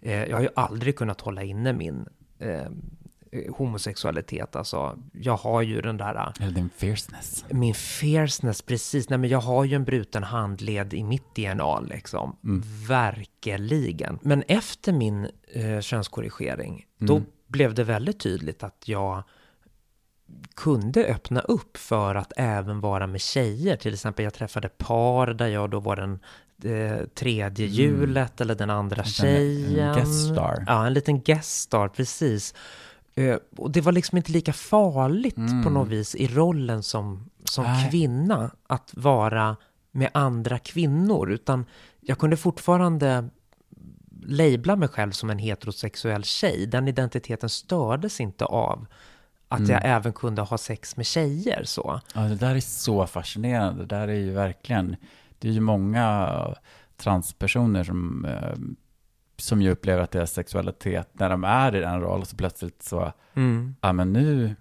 Eh, jag har ju aldrig kunnat hålla inne min eh, eh, homosexualitet, alltså jag har ju den där, eh, Eller din fierceness. min fierceness, precis, nej men jag har ju en bruten handled i mitt DNA liksom, Mm. verkligen. Men efter min eh, könskorrigering, då Mm. blev det väldigt tydligt att jag kunde öppna upp för att även vara med tjejer. Till exempel jag träffade par där jag då var den eh, tredje Mm. hjulet eller den andra En- en tjejen. guest star. Ja, en liten guest star, precis. Eh, och det var liksom inte lika farligt Mm. på något vis i rollen som, som Nej. kvinna att vara med andra kvinnor, utan jag kunde fortfarande labla mig själv som en heterosexuell tjej. Den identiteten stördes inte av att Mm. jag även kunde ha sex med tjejer så. Ja, det där är så fascinerande. Det där är ju verkligen, det är ju många transpersoner som, eh, som ju upplever att deras sexualitet, när de är i den rollen, så plötsligt så, Mm. ja men nu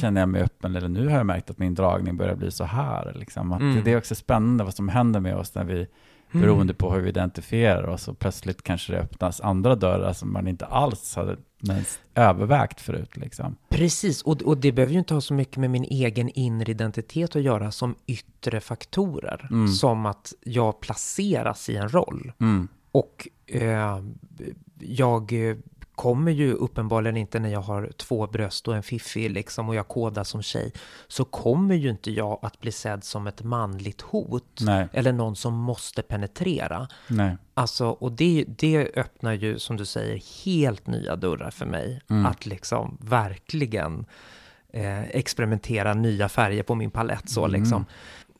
känner jag mig öppen, eller nu har jag märkt att min dragning börjar bli så här. Liksom. Mm. Det är också spännande vad som händer med oss när vi, beroende på hur vi identifierar oss, och plötsligt kanske det öppnas andra dörrar som man inte alls hade ens övervägt förut. Liksom. Precis, och, och det behöver ju inte ha så mycket med min egen inre identitet att göra som yttre faktorer. Mm. Som att jag placeras i en roll. Och eh, jag kommer ju uppenbarligen inte när jag har två bröst och en fiffi liksom och jag kodar som tjej. Så kommer ju inte jag att bli sedd som ett manligt hot. Nej, Eller någon som måste penetrera. nej. Alltså, och det, det öppnar ju, som du säger, helt nya dörrar för mig. Mm. Att liksom verkligen eh, experimentera nya färger på min palett. Så Mm. liksom.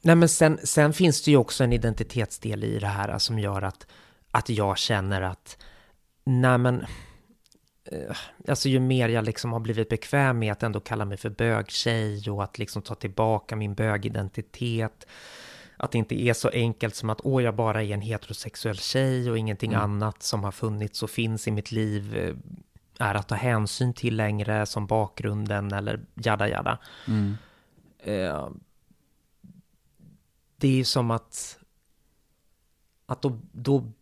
Nej, men sen, sen finns det ju också en identitetsdel i det här som gör att, att jag känner att, nej men, eh, alltså ju mer jag liksom har blivit bekväm med att ändå kalla mig för bögtjej och att liksom ta tillbaka min bögidentitet, att det inte är så enkelt som att åh, jag bara är en heterosexuell tjej och ingenting Mm. annat som har funnits och finns i mitt liv eh, är att ta hänsyn till längre som bakgrunden eller jada jada. Mm. Eh, det är ju som att, att då, då,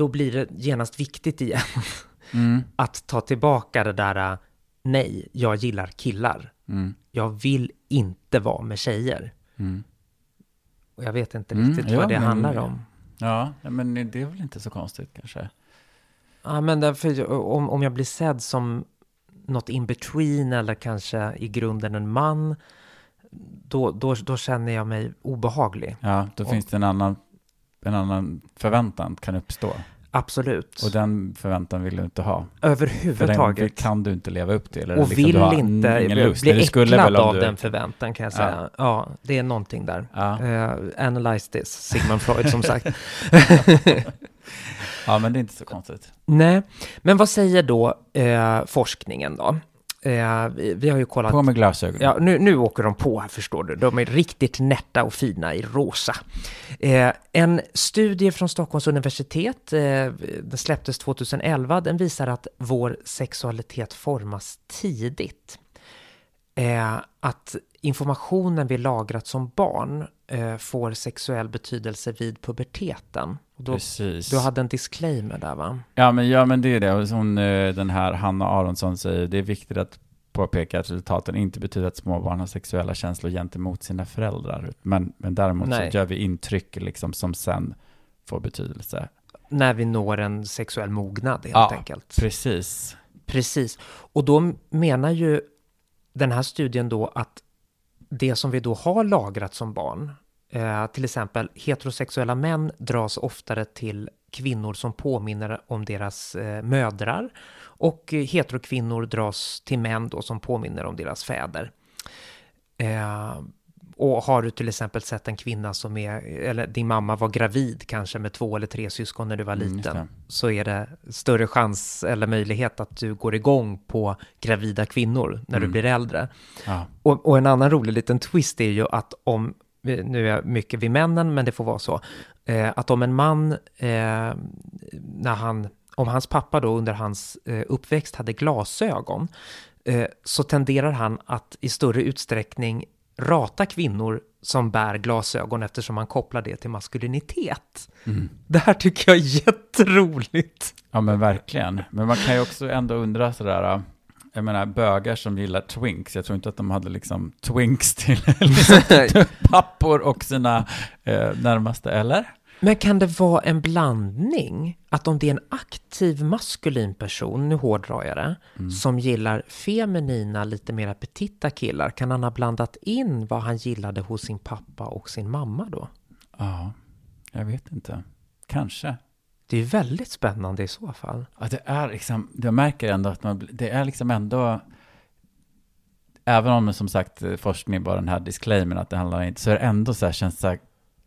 då blir det genast viktigt igen (laughs) Mm. att ta tillbaka det där, eh, nej, jag gillar killar. Mm. Jag vill inte vara med tjejer. Mm. Och jag vet inte Mm, riktigt ja, vad det men- handlar om. Ja, men det är väl inte så konstigt kanske. Ja, men därför, om, om jag blir sedd som något in between eller kanske i grunden en man, då, då, då känner jag mig obehaglig. Ja, då Och- finns det en annan, en annan förväntan kan uppstå. Absolut. Och den förväntan vill du inte ha. För den Överhuvudtaget. kan du inte leva upp till. eller och liksom vill inte ingen lust. bli äcklad av du- den förväntan kan jag säga. Ja, det är någonting där. Ja. Uh, analyze this, Sigmund Freud som sagt. (laughs) ja, men det är inte så konstigt. Nej, men vad säger då eh, forskningen då? Eh, vi, vi har ju kollat... På med glasögon. Ja, nu, nu åker de på här förstår du. De är riktigt nätta och fina i rosa. Eh, en studie från Stockholms universitet, eh, den släpptes 2011, den visar att vår sexualitet formas tidigt. Eh, att informationen vi lagrat som barn eh, får sexuell betydelse vid puberteten. Då, Precis. du hade en disclaimer där va? Ja, men, ja, men det är det. Som eh, den här Hanna Aronsson säger, det är viktigt att påpeka att resultaten inte betyder att småbarn har sexuella känslor gentemot sina föräldrar. Men, men däremot Nej. så gör vi intryck liksom, som sen får betydelse. När vi når en sexuell mognad helt Ja, enkelt. Precis. Precis. Och då menar ju den här studien då att det som vi då har lagrat som barn, eh, till exempel heterosexuella män dras oftare till kvinnor som påminner om deras eh, mödrar och heterokvinnor dras till män då som påminner om deras fäder. Eh, och har du till exempel sett en kvinna som är, eller din mamma var gravid kanske med två eller tre syskon när du var Mm, liten, det. så är det större chans eller möjlighet att du går igång på gravida kvinnor när du Mm. blir äldre. Ja. Och, och en annan rolig liten twist är ju att om, nu är jag mycket vid männen, men det får vara så, eh, att om en man, eh, när han, om hans pappa då under hans eh, uppväxt hade glasögon, eh, så tenderar han att i större utsträckning rata kvinnor som bär glasögon eftersom man kopplar det till maskulinitet. Mm. Det här tycker jag är jätteroligt. ja, men verkligen. Men man kan ju också ändå undra sådär, äh, jag menar bögar som gillar twinks, jag tror inte att de hade liksom twinks till (laughs) liksom, (laughs) pappor och sina eh, närmaste, eller? Men kan det vara en blandning? Att om det är en aktiv maskulin person, nu hårdrar jag det, som gillar feminina, lite mer petita killar, kan han ha blandat in vad han gillade hos sin pappa och sin mamma då? Ja, jag vet inte. Kanske. Det är väldigt spännande i så fall. Ja, det är liksom, jag märker ändå att man, det är liksom ändå, även om som sagt eh, forskning var den här disclaimern att det handlar inte, så är det ändå så här, känns det så här,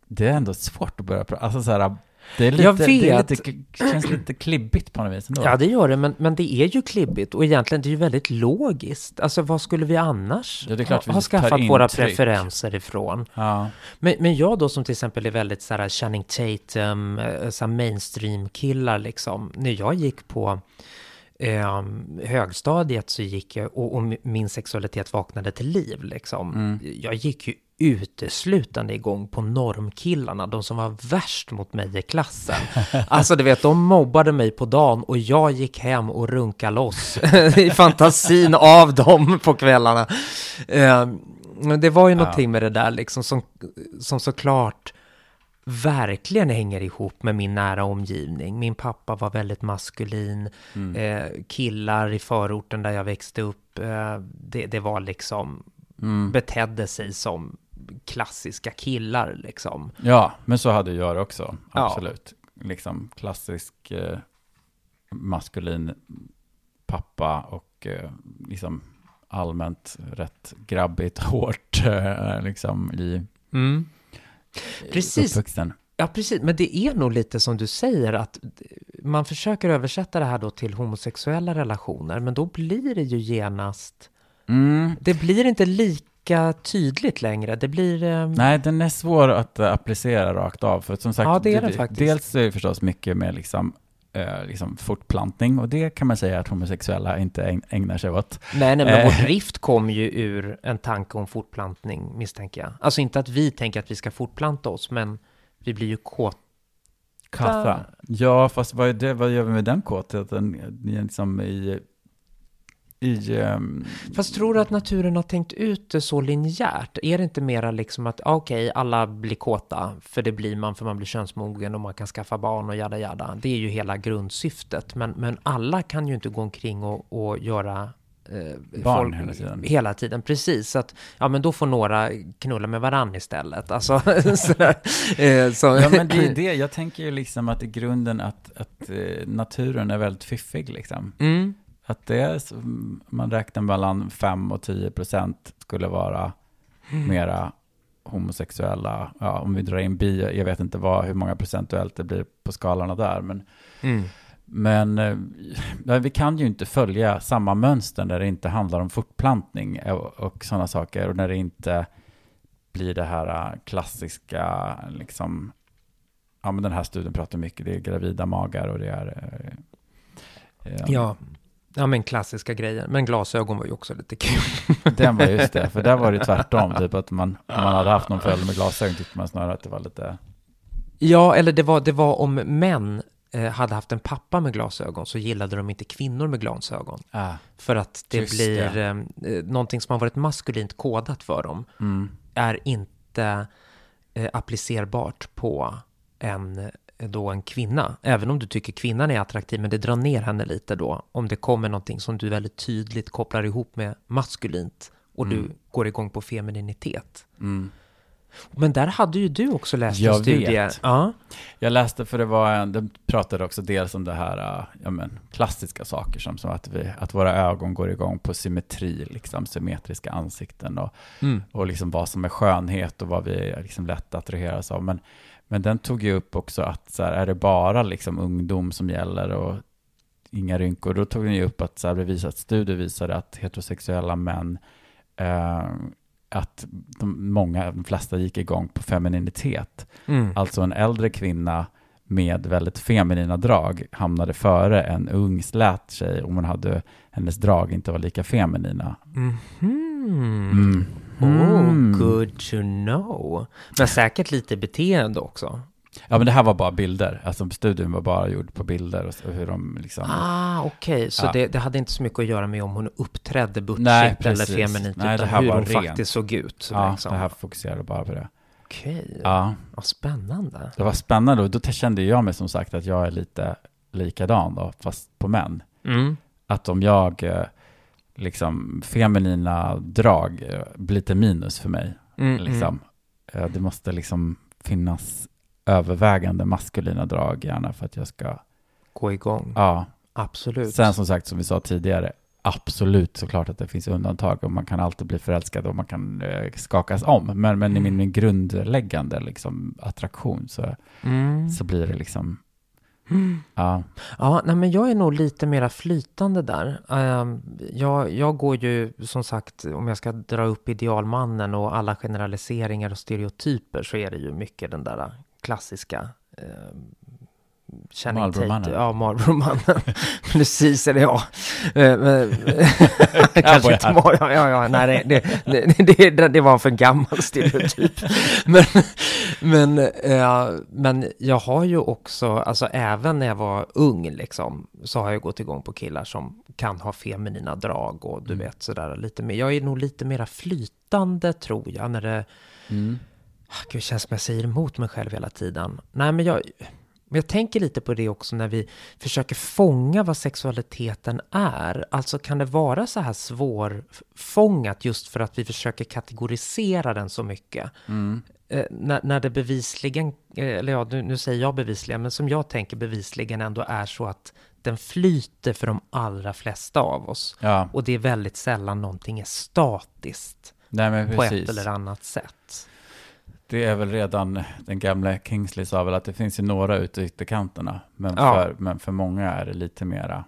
det är ändå svårt att börja prata, alltså så här, det är lite, Jag det är vet. lite, känns lite klibbigt på något vis ändå. Ja, det gör det, men, men det är ju klibbigt och egentligen det är ju väldigt logiskt. Alltså vad skulle vi annars Ja, ha, vi ha skaffat våra preferenser ifrån? Ja. Men, men jag då som till exempel är väldigt så här Channing Tatum, eh, så mainstream-killar liksom. När jag gick på eh, högstadiet så gick jag, och, och min sexualitet vaknade till liv liksom. Mm. Jag gick ju uteslutande igång på normkillarna, de som var värst mot mig i klassen. (laughs) Alltså du vet, de mobbade mig på dagen och jag gick hem och runka loss (laughs) i fantasin av dem på kvällarna. Eh, men det var ju någonting med det där liksom som, som såklart verkligen hänger ihop med min nära omgivning. Min pappa var väldigt maskulin. Eh, killar i förorten där jag växte upp, eh, det, det var liksom, Mm. betedde sig som klassiska killar liksom. ja, men så hade jag det också, Ja. absolut. Liksom klassisk eh, maskulin pappa och eh, liksom allmänt rätt grabbigt, (laughs) hårt eh, liksom i Precis. uppvuxen. Ja, precis. Men det är nog lite som du säger att man försöker översätta det här då till homosexuella relationer, men då blir det ju genast, Mm. det blir inte lika tydligt längre. Det blir... eh, Nej, den är svår att eh, applicera rakt av. För som sagt, Ja, det är faktiskt. dels är det förstås mycket med liksom, eh, liksom fortplantning och det kan man säga att homosexuella inte äg- ägnar sig åt. Nej, nej, men Eh. vår drift kom ju ur en tanke om fortplantning, misstänker jag. Alltså inte att vi tänker att vi ska fortplanta oss, men vi blir ju kåta. Kassa. Ja, fast vad, är det, vad gör vi med den kåtheten? Det Liksom i... i ehm, Fast tror du att naturen har tänkt ut det så linjärt? Är det inte mera liksom att, ah, okej, alla blir kåta, för det blir man för man blir könsmogen och man kan skaffa barn och jada jada. Det är ju hela grundsyftet. Men, men alla kan ju inte gå omkring och, och göra eh, Barn hela tiden. Hela tiden, precis. Så att, ja men då får några knulla med varann istället. Alltså, (laughs) sådär. Eh, så, Ja, men det är det. Jag tänker ju liksom att i grunden att, att eh, naturen är väldigt fiffig liksom. Mm. Att det är, man räknar mellan 5 och 10 procent skulle vara mera homosexuella. Ja, om vi drar in bi, jag vet inte vad, hur många procentuellt det blir på skalorna där. Men, Mm. men eh, ja, vi kan ju inte följa samma mönster när det inte handlar om fortplantning och, och sådana saker. Och när det inte blir det här eh, klassiska, liksom, ja men den här studien pratar mycket, det är gravida magar och det är eh, eh, Ja. Ja, men klassiska grejer. Men glasögon var ju också lite kul. (laughs) Den var just det, för där var det (laughs) tvärtom. Typ att man, om man hade haft någon förälder med glasögon tyckte man snarare att det var lite... Ja, eller det var, det var om män eh, hade haft en pappa med glasögon så gillade de inte kvinnor med glasögon. Ah, För att det blir det. eh, eh, någonting som har varit maskulint kodat för dem mm, är inte eh, applicerbart på en då en kvinna, även om du tycker kvinnan är attraktiv, men det drar ner henne lite då, om det kommer någonting som du väldigt tydligt kopplar ihop med maskulint och Mm. du går igång på femininitet. Mm. Men där hade ju du också läst en Jag studie. vet. Ja. Jag läste för det var en, de pratade också dels om det här, äh, ja men klassiska saker som, som att, vi, att våra ögon går igång på symmetri, liksom symmetriska ansikten och, Mm. och liksom vad som är skönhet och vad vi är liksom lätt att attraheras av. Men, men den tog ju upp också att så här, är det bara liksom ungdom som gäller och inga rynkor, då tog den ju upp att så här, det visat, studier visade att heterosexuella män eh, att de, många, de flesta gick igång på femininitet. Mm. Alltså en äldre kvinna med väldigt feminina drag hamnade före en ung slät tjej om hon hade hennes drag inte var lika feminina. Mhm. Mm. Oh, Mm. good to know. Men säkert lite beteende också. Ja, men det här var bara bilder. Alltså studien var bara gjord på bilder och så- hur de liksom... Ah, okej. Så Ja. det, det hade inte så mycket att göra med om hon uppträdde butchigt eller feminint, Nej, utan hur hon rent. faktiskt såg ut. ja, liksom. det här fokuserade bara på det. Okej, Ja, vad spännande. det var spännande och då kände jag mig som sagt att jag är lite likadan då, fast på män. Mm. Att om jag eh, liksom feminina drag eh, blir lite minus för mig. Mm, Liksom. Eh, Det måste liksom finnas övervägande maskulina drag gärna för att jag ska, Gå igång. ja. Absolut. Sen som sagt, som vi sa tidigare, absolut såklart att det finns undantag och man kan alltid bli förälskad och man kan eh, skakas om. Men, men i min, min grundläggande liksom, attraktion så, Mm. så blir det liksom, Mm. (gasps) ja, Ja, nej, men jag är nog lite mera flytande där. Ehm, jag, jag går ju, som sagt, om jag ska dra upp idealmannen och alla generaliseringar och stereotyper så är det ju mycket den där klassiska um, Marlboro-mannen. Ja, Marlboro-mannen. (laughs) Precis, eller ja. Eh, men- (laughs) Kanske inte. Mar- ja, ja, ja, nej, det, det, det, det, var en för gammal stereotyp. (laughs) men, men, eh, men jag har ju också, alltså även när jag var ung liksom, så har jag gått igång på killar som kan ha feminina drag och du Mm. vet sådär lite mer. Jag är nog lite mera flytande tror jag när det, mm. Ah, Gud, det känns som jag säger emot mig själv hela tiden. Nej, men jag, men jag tänker lite på det också när vi försöker fånga vad sexualiteten är. Alltså kan det vara så här svårfångat just för att vi försöker kategorisera den så mycket? Mm. Eh, när, när det bevisligen, eh, eller ja, nu, nu säger jag bevisligen, men som jag tänker bevisligen ändå är så att den flyter för de allra flesta av oss. ja, Och det är väldigt sällan någonting är statiskt nej på ett eller annat sätt. Det är väl redan, den gamla Kingsley sa väl att det finns ju några ute i ytterkanterna, men, Ja. för, men för många är det lite mera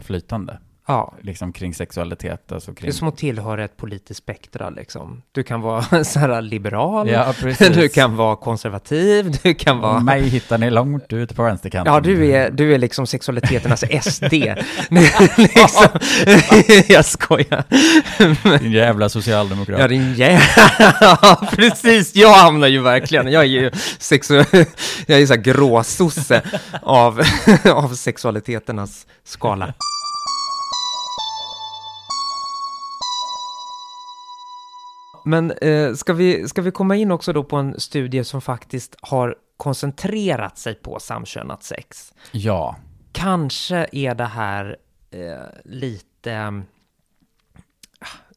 flytande, Ja, liksom kring sexualitet, alltså Det kring... är som att tillhöra ett politiskt spektra liksom. Du kan vara (laughs) så här liberal, Ja, du kan vara konservativ, du kan vara... Mig hittar ni långt ut på vänsterkanten. Ja, du är, du är liksom sexualiteternas (laughs) SD. liksom. (laughs) Jag skojar. Din jävla socialdemokrat. Ja, din jävla... Precis. Jag hamnar ju verkligen... Jag är ju sexu... Jag är så här gråsosse av, av sexualiteternas skala. Men eh, ska, vi, ska vi komma in också då på en studie som faktiskt har koncentrerat sig på samkönat sex? Ja, Kanske är det här eh, lite...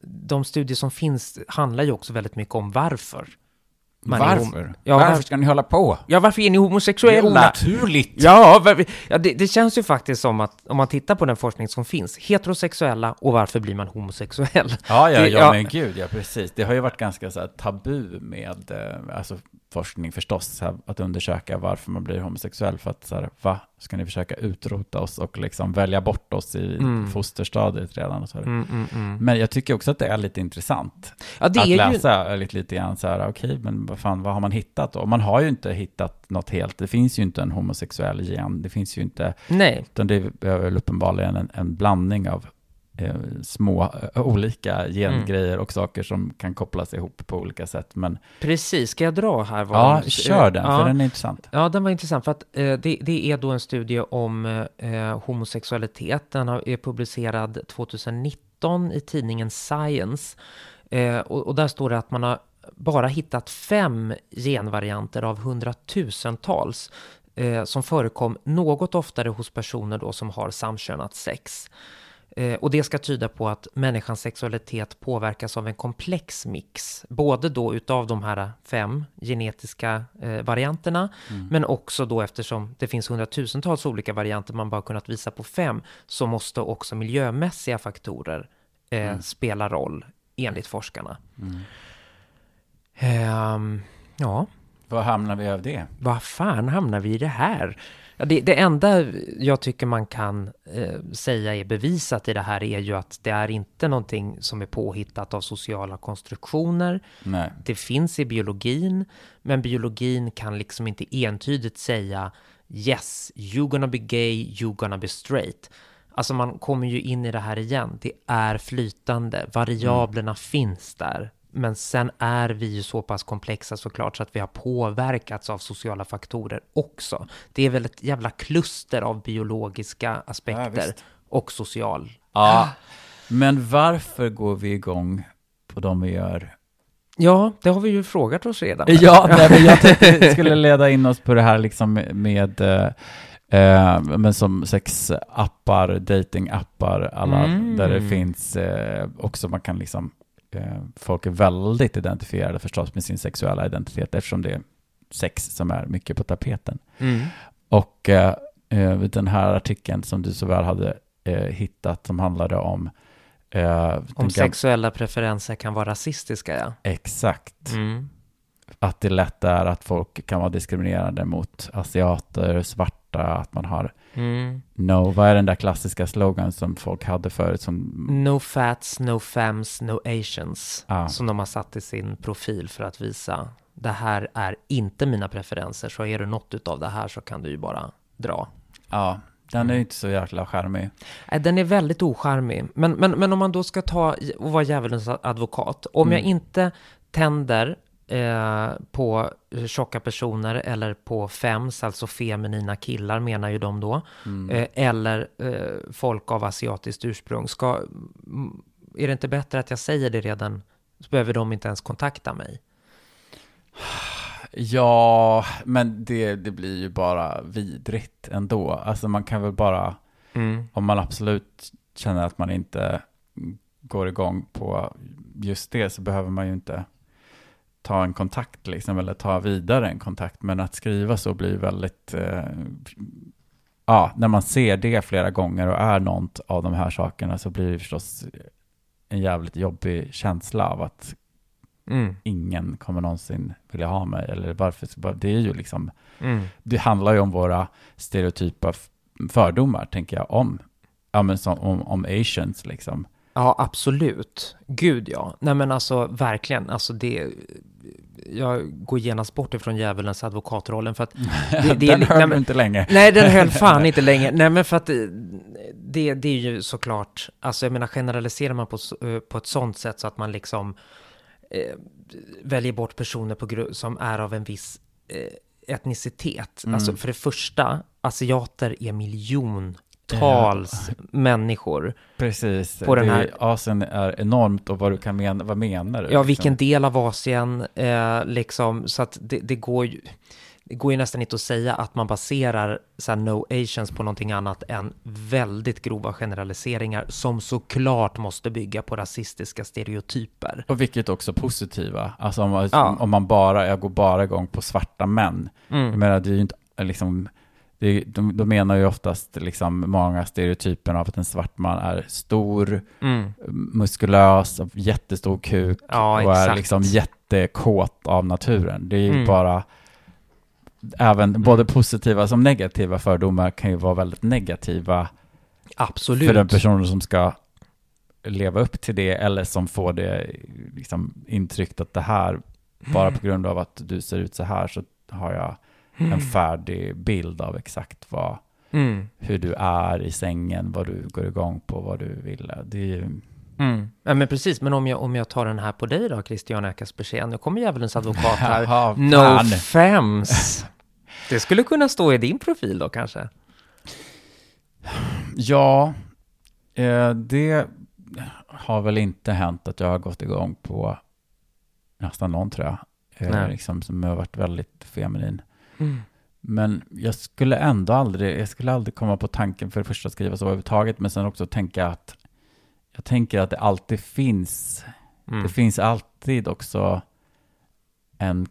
De studier som finns handlar ju också väldigt mycket om varför. Varför? Ja, varför var- ska ni hålla på? Ja, varför är ni Det är homosexuella? onaturligt. Ja, ja det, det känns ju faktiskt som att om man tittar på den forskning som finns, heterosexuella och varför blir man homosexuell? Ja, ja, Det- ja, ja. men gud, ja, precis. Det har ju varit ganska så här, tabu med, eh, alltså forskning förstås, här, att undersöka varför man blir homosexuell. För att så här, va, ska ni försöka utrota oss och liksom välja bort oss i Mm. fosterstadiet redan? Och så. Mm, mm, mm. Men jag tycker också att det är lite intressant Ja, att är ju... läsa lite, lite grann så här, okej, men vad fan, vad har man hittat då? Man har ju inte hittat något helt, det finns ju inte en homosexuell gen, det finns ju inte, Nej, utan det är väl uppenbarligen en, en blandning av eh, små eh, olika gengrejer och saker som kan kopplas ihop på olika sätt. Men precis. Ska jag dra här? vad ja, de- kör den, Ja. för den är intressant. Ja, den var intressant för att eh, det, det är då en studie om eh, homosexualitet. Den har, är publicerad 2019 i tidningen Science. Eh, och, och där står det att man har bara hittat fem genvarianter av hundratusentals eh, som förekom något oftare hos personer då som har samkönat sex. Eh, och det ska tyda på att människans sexualitet påverkas av en komplex mix, både då utav de här fem genetiska eh, varianterna, Mm. men också då eftersom det finns hundratusentals olika varianter, man bara kunnat visa på fem, så måste också miljömässiga faktorer eh, Mm. spela roll, enligt forskarna. Mm. Ehm, ja, Var hamnar vi av det? vad fan hamnar vi i det här? Ja, det, det enda jag tycker man kan eh, säga är bevisat i det här är ju att det är inte någonting som är påhittat av sociala konstruktioner. Nej. Det finns i biologin, men biologin kan liksom inte entydigt säga yes, you're gonna be gay, you're gonna be straight. Alltså man kommer ju in i det här igen. Det är flytande, variablerna finns där. Men sen är vi ju så pass komplexa såklart så att vi har påverkats av sociala faktorer också. Det är väl ett jävla kluster av biologiska aspekter visst. och social. Ja, men varför går vi igång på de vi gör? Ja, det har vi ju frågat oss redan. (laughs) Ja, nej, men jag tänkte jag (laughs) skulle leda in oss på det här liksom med, eh, eh, men som sexappar, datingappar, alla Mm. där det finns eh, också, man kan liksom, folk är väldigt identifierade förstås med sin sexuella identitet eftersom det är sex som är mycket på tapeten. Mm. Och eh, eh, den här artikeln som du så väl hade eh, hittat som handlade om eh, Om sexuella preferenser kan vara rasistiska, ja. Exakt. Mm. Att det lätt är att folk kan vara diskriminerande mot asiater, svarta, att man har Mm. no, vad är den där klassiska slogan som folk hade förut som, No fats, no fams, no asians. Ja. Som de har satt i sin profil för att visa det här är inte mina preferenser. Så är det något utav det här så kan du ju bara dra. ja, den är Mm. ju inte så jäkla charmig. Den är väldigt ocharmig. Men, men, men om man då ska ta och vara djävulens advokat. Om Mm. jag inte tänder eh, på tjocka personer eller på fems, alltså feminina killar menar ju de då. Mm. Eh, eller eh, folk av asiatiskt ursprung. Ska, mm, är det inte bättre att jag säger det redan? Så behöver de inte ens kontakta mig. (sighs) Ja, men det, det blir ju bara vidrigt ändå. Alltså man kan väl bara, om man absolut känner att man inte går igång på just det så behöver man ju inte ta en kontakt liksom, eller ta vidare en kontakt. Men att skriva så blir väldigt, eh, ja, när man ser det flera gånger och är något av de här sakerna så blir det förstås en jävligt jobbig känsla av att Mm. ingen kommer någonsin vilja ha mig. Eller varför? Det är ju liksom, Mm. det handlar ju om våra stereotypa fördomar, tänker jag, om, ja, men som, om, om asians liksom. Ja, absolut. Gud ja. Nej men alltså verkligen, alltså det... Jag går genast bort ifrån djävulens advokatrollen för att... (laughs) Det, det Den hör nej, men- inte länge. Nej, den höll fan inte (laughs) länge. Nej, men för att det, det, det är ju såklart, alltså jag menar generaliserar man på, eh, på ett sånt sätt så att man liksom eh, väljer bort personer på som är av en viss eh, etnicitet. Mm. Alltså för det första, asiater är miljontals människor. Precis. På den här- Asien är enormt och vad du kan mena, vad menar du? Ja, liksom? vilken del av Asien, eh, liksom, så att det, det går ju... Det går ju nästan inte att säga att man baserar så no asians på någonting annat än väldigt grova generaliseringar som såklart måste bygga på rasistiska stereotyper. Och vilket också positiva. Alltså om, man- Ja. om man bara, jag går bara igång på svarta män. Jag Mm. menar, det är ju inte liksom, det är, de, de menar ju oftast liksom många stereotyper av att en svart man är stor, Mm. muskulös, jättestor kuk Ja, och är exakt. liksom jättekåt av naturen. Det är ju Mm. bara, även både positiva som negativa fördomar kan ju vara väldigt negativa Absolut. för den personen som ska leva upp till det eller som får det liksom, intryckt att det här, bara på grund av att du ser ut så här så har jag en färdig bild av exakt vad, Mm. hur du är i sängen, vad du går igång på, vad du vill. Det är ju, Mm. Ja, men precis. Men om jag, om jag tar den här på dig då, Christian Eckersbergsén. Nu kommer djävulens advokat (laughs) här. Jaha, No fems. (laughs) Det skulle kunna stå i din profil då kanske? Ja, eh, det har väl inte hänt att jag har gått igång på nästan någon tror jag. Eh, liksom, som har varit väldigt feminin. Mm. Men jag skulle ändå aldrig, jag skulle aldrig komma på tanken för det första att skriva så överhuvudtaget, men sen också tänka att jag tänker att det alltid finns, Mm. det finns alltid också en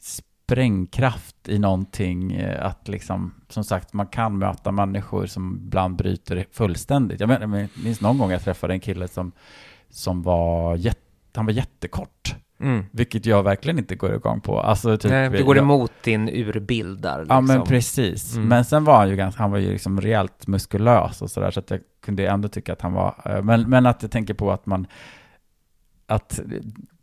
sprängkraft i någonting, eh, att liksom, som sagt, man kan möta människor som ibland bryter fullständigt. Jag, men, jag minns någon gång jag träffade en kille som, som var, jätte, han var jättekort. Mm. Vilket jag verkligen inte går igång på. Alltså, typ, Nej, det går jag, emot din urbild där. Liksom. Ja, men precis. Mm. Men sen var han ju ganska, han var ju liksom rejält muskulös och sådär, så att jag kunde ändå tycka att han var, eh, men, men att jag tänker på att man, att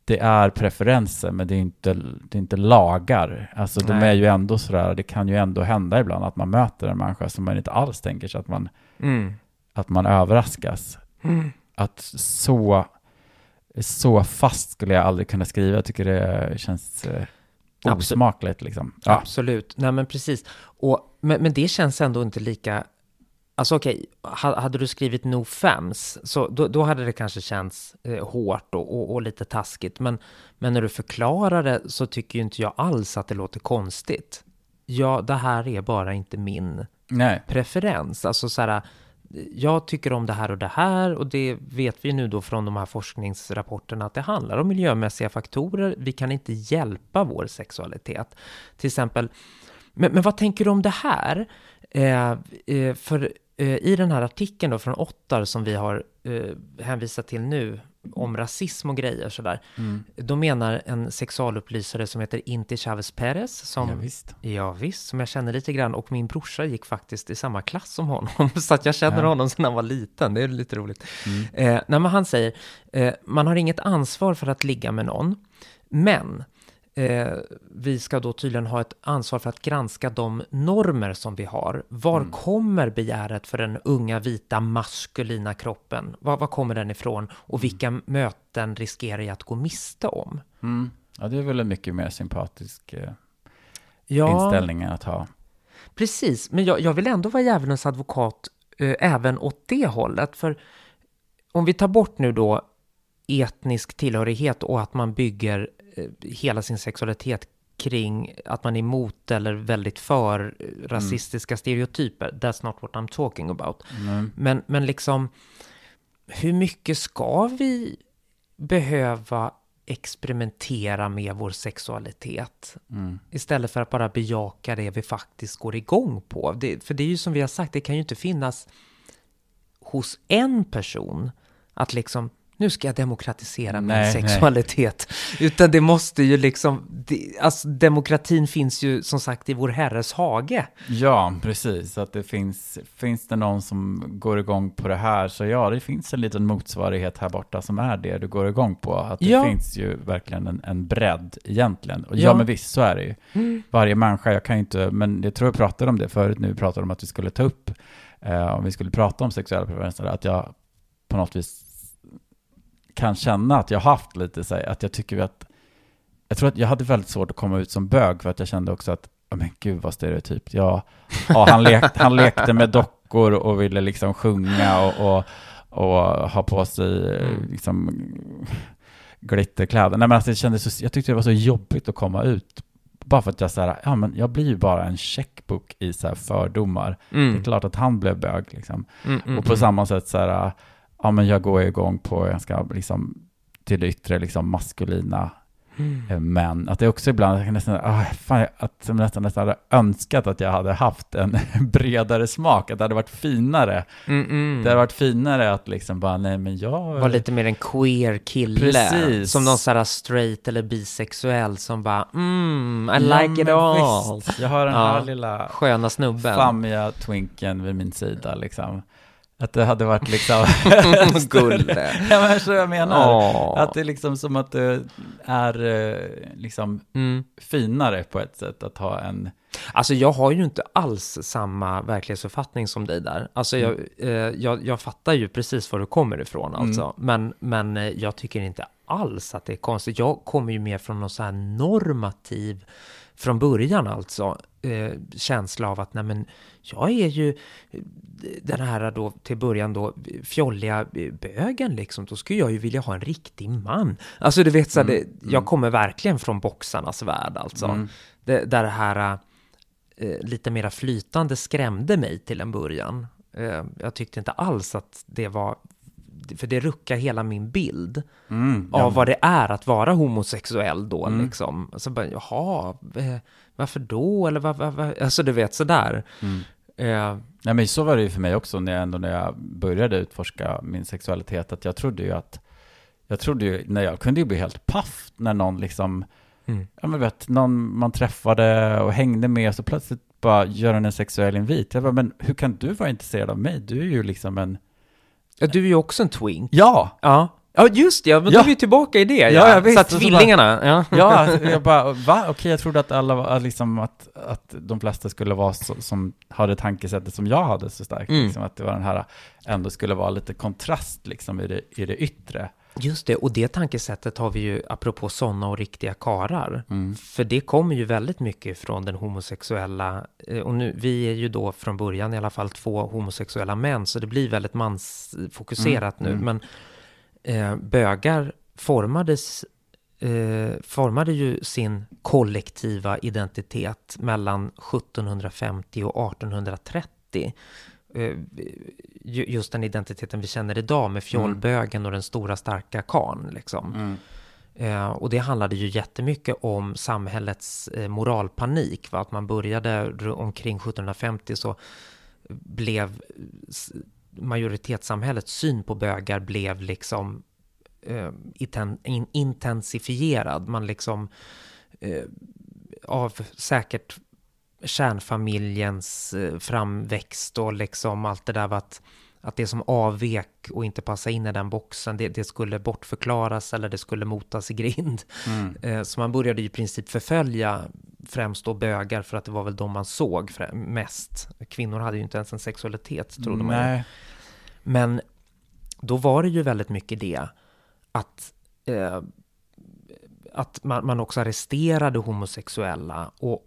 det är preferenser, men det är inte, det är inte lagar. Alltså de Nej. är ju ändå sådär, det kan ju ändå hända ibland att man möter en människa som man inte alls tänker sig att man, Mm. att man överraskas. Mm. Att så, så fast skulle jag aldrig kunna skriva, jag tycker det känns eh, Absolut. osmakligt liksom. Ja. Absolut, nej men precis. Och, men, men det känns ändå inte lika... Alltså okej, ha- hade du skrivit no fams, så då, då hade det kanske känts eh, hårt och, och, och lite taskigt. Men, men när du förklarar det så tycker ju inte jag alls att det låter konstigt. Ja, det här är bara inte min Nej. preferens. Alltså så här, jag tycker om det här och det här och det vet vi nu då från de här forskningsrapporterna att det handlar om miljömässiga faktorer. Vi kan inte hjälpa vår sexualitet. Till exempel, men, men vad tänker du om det här? Eh, eh, för eh, i den här artikeln då från Ottar som vi har eh, hänvisat till nu om rasism och grejer sådär. Mm. Då menar en sexualupplysare som heter Inti Chavez Perez som Ja, visst. Ja, visst, som jag känner lite grann. Och min brorsa gick faktiskt i samma klass som honom. (laughs) Så att jag känner Ja. honom sedan han var liten. Det är lite roligt. Mm. Eh, nej, han säger, eh, man har inget ansvar för att ligga med någon. Men eh, vi ska då tydligen ha ett ansvar för att granska de normer som vi har. Var Mm. kommer begäret för den unga vita maskulina kroppen? Var, var kommer den ifrån? Och vilka möten riskerar jag att gå miste om? Mm. Ja, det är väl en mycket mer sympatisk eh, Ja, inställning att ha. Precis, men jag, jag vill ändå vara djävulens advokat eh, även åt det hållet. För om vi tar bort nu då etnisk tillhörighet och att man bygger hela sin sexualitet kring att man är emot eller väldigt för eh, rasistiska stereotyper. That's not what I'm talking about. Mm. Men, men liksom, hur mycket ska vi behöva experimentera med vår sexualitet? Mm. Istället för att bara bejaka det vi faktiskt går igång på. Det, för det är ju som vi har sagt, det kan ju inte finnas hos en person att liksom, nu ska jag demokratisera min Nej, nej. sexualitet. Utan det måste ju liksom, det, alltså demokratin finns ju som sagt i vår herres hage. Ja, precis. Att det finns, finns det någon som går igång på det här, så ja, det finns en liten motsvarighet här borta som är det du går igång på. Att det Ja. finns ju verkligen en, en bredd egentligen. Och ja. Ja. men visst, så är det ju. Varje människa, jag kan ju inte, men jag tror jag pratade om det förut nu, vi pratade om att vi skulle ta upp, eh, om vi skulle prata om sexuella preferenser, att jag på något vis kan känna att jag haft lite så här, att jag tycker att, jag tror att jag hade väldigt svårt att komma ut som bög, för att jag kände också att, oh, men gud vad stereotypt, ja, ja han, lek, han lekte med dockor och ville liksom sjunga och, och, och ha på sig Mm. liksom glitterkläder. Nej men alltså det kändes så, jag tyckte det var så jobbigt att komma ut. Bara för att jag så här, ja men jag blir ju bara en checkbook i så här fördomar. Det är klart att han blev bög liksom. Mm, mm, och på mm. samma sätt så här, ja men jag går igång på ganska liksom till det yttre liksom maskulina Mm. eh, män. Att det också ibland, jag nästan, ah, fan, att jag nästan, nästan hade önskat att jag hade haft en (laughs) bredare smak, att det hade varit finare. Mm, mm. Det hade varit finare att liksom bara, nej men jag... var lite mer en queer kille. Precis. Som någon sån här straight eller bisexuell som bara mm, I Ja, like it all. visst. Jag har den Ja. här lilla Sköna snubben. fammiga twinken vid min sida liksom. Att det hade varit liksom... (laughs) Gulle. ja men så jag menar. Åh. Att det är liksom som att det är eh, liksom Mm. finare på ett sätt att ha en... Alltså jag har ju inte alls samma verklighetsuppfattning som dig där. Alltså jag, Mm. eh, jag, jag fattar ju precis var du kommer ifrån alltså. Men, men eh, jag tycker inte alls att det är konstigt. Jag kommer ju mer från någon så här normativ, från början alltså, eh, känsla av att nej men jag är ju eh, den här då till början då fjolliga eh, bögen liksom. Då skulle jag ju vilja ha en riktig man. Alltså du vet så Mm, det, jag kommer verkligen från boxarnas värld alltså. Mm. Det, där det här eh, lite mera flytande skrämde mig till en början. Eh, jag tyckte inte alls att det var, för det ruckar hela min bild Mm, av ja, vad det är att vara homosexuell då Mm. liksom. Så bara, jaha, eh, varför då? Eller vad, vad, vad? Alltså du vet sådär. mm. Eh, Nej men så var det ju för mig också när jag, ändå när jag började utforska min sexualitet, att jag trodde ju att, jag trodde ju, när jag kunde ju bli helt paff när någon liksom, Mm. ja men vet, någon man träffade och hängde med, så plötsligt bara gör en sexuell invit. Jag bara, men hur kan du vara intresserad av mig? Du är ju liksom en, ja, du är ju också en twink. ja! Ja. Ja, just det, ja, men då Ja. är vi tillbaka i det. Ja, Ja, ja, visst. Så att tvillingarna, ja. Ja, alltså, jag bara, va? Okej, jag trodde att alla var, liksom att, att de flesta skulle vara så, som hade tankesättet som jag hade så starkt. Mm. Liksom, att det var den här, ändå skulle vara lite kontrast liksom i det, i det yttre. Just det, och det tankesättet har vi ju, apropå sådana och riktiga karar. Mm. För det kommer ju väldigt mycket från den homosexuella, eh, och nu, vi är ju då från början i alla fall två homosexuella män, så det blir väldigt mansfokuserat Mm, nu. mm. Men eh, bögar formades, eh, formade ju sin kollektiva identitet mellan 1750 och 1830. Eh, ju- just den identiteten vi känner idag med fjollbögen och den stora starka karln liksom. Mm. Eh, och det handlade ju jättemycket om samhällets eh, moralpanik. Va? Att man började omkring 1750 så blev majoritetssamhällets syn på bögar blev liksom eh, in, intensifierad. Man liksom eh, av säkert kärnfamiljens eh, framväxt och liksom allt det där att, att det som avvek och inte passade in i den boxen, det, det skulle bortförklaras eller det skulle motas i grind. Mm. (laughs) Eh, Så man började ju i princip förfölja främst då bögar för att det var väl de man såg mest. Kvinnor hade ju inte ens en sexualitet trodde man ju. Nej. Men då var det ju väldigt mycket det att, eh, att man, man också arresterade homosexuella och,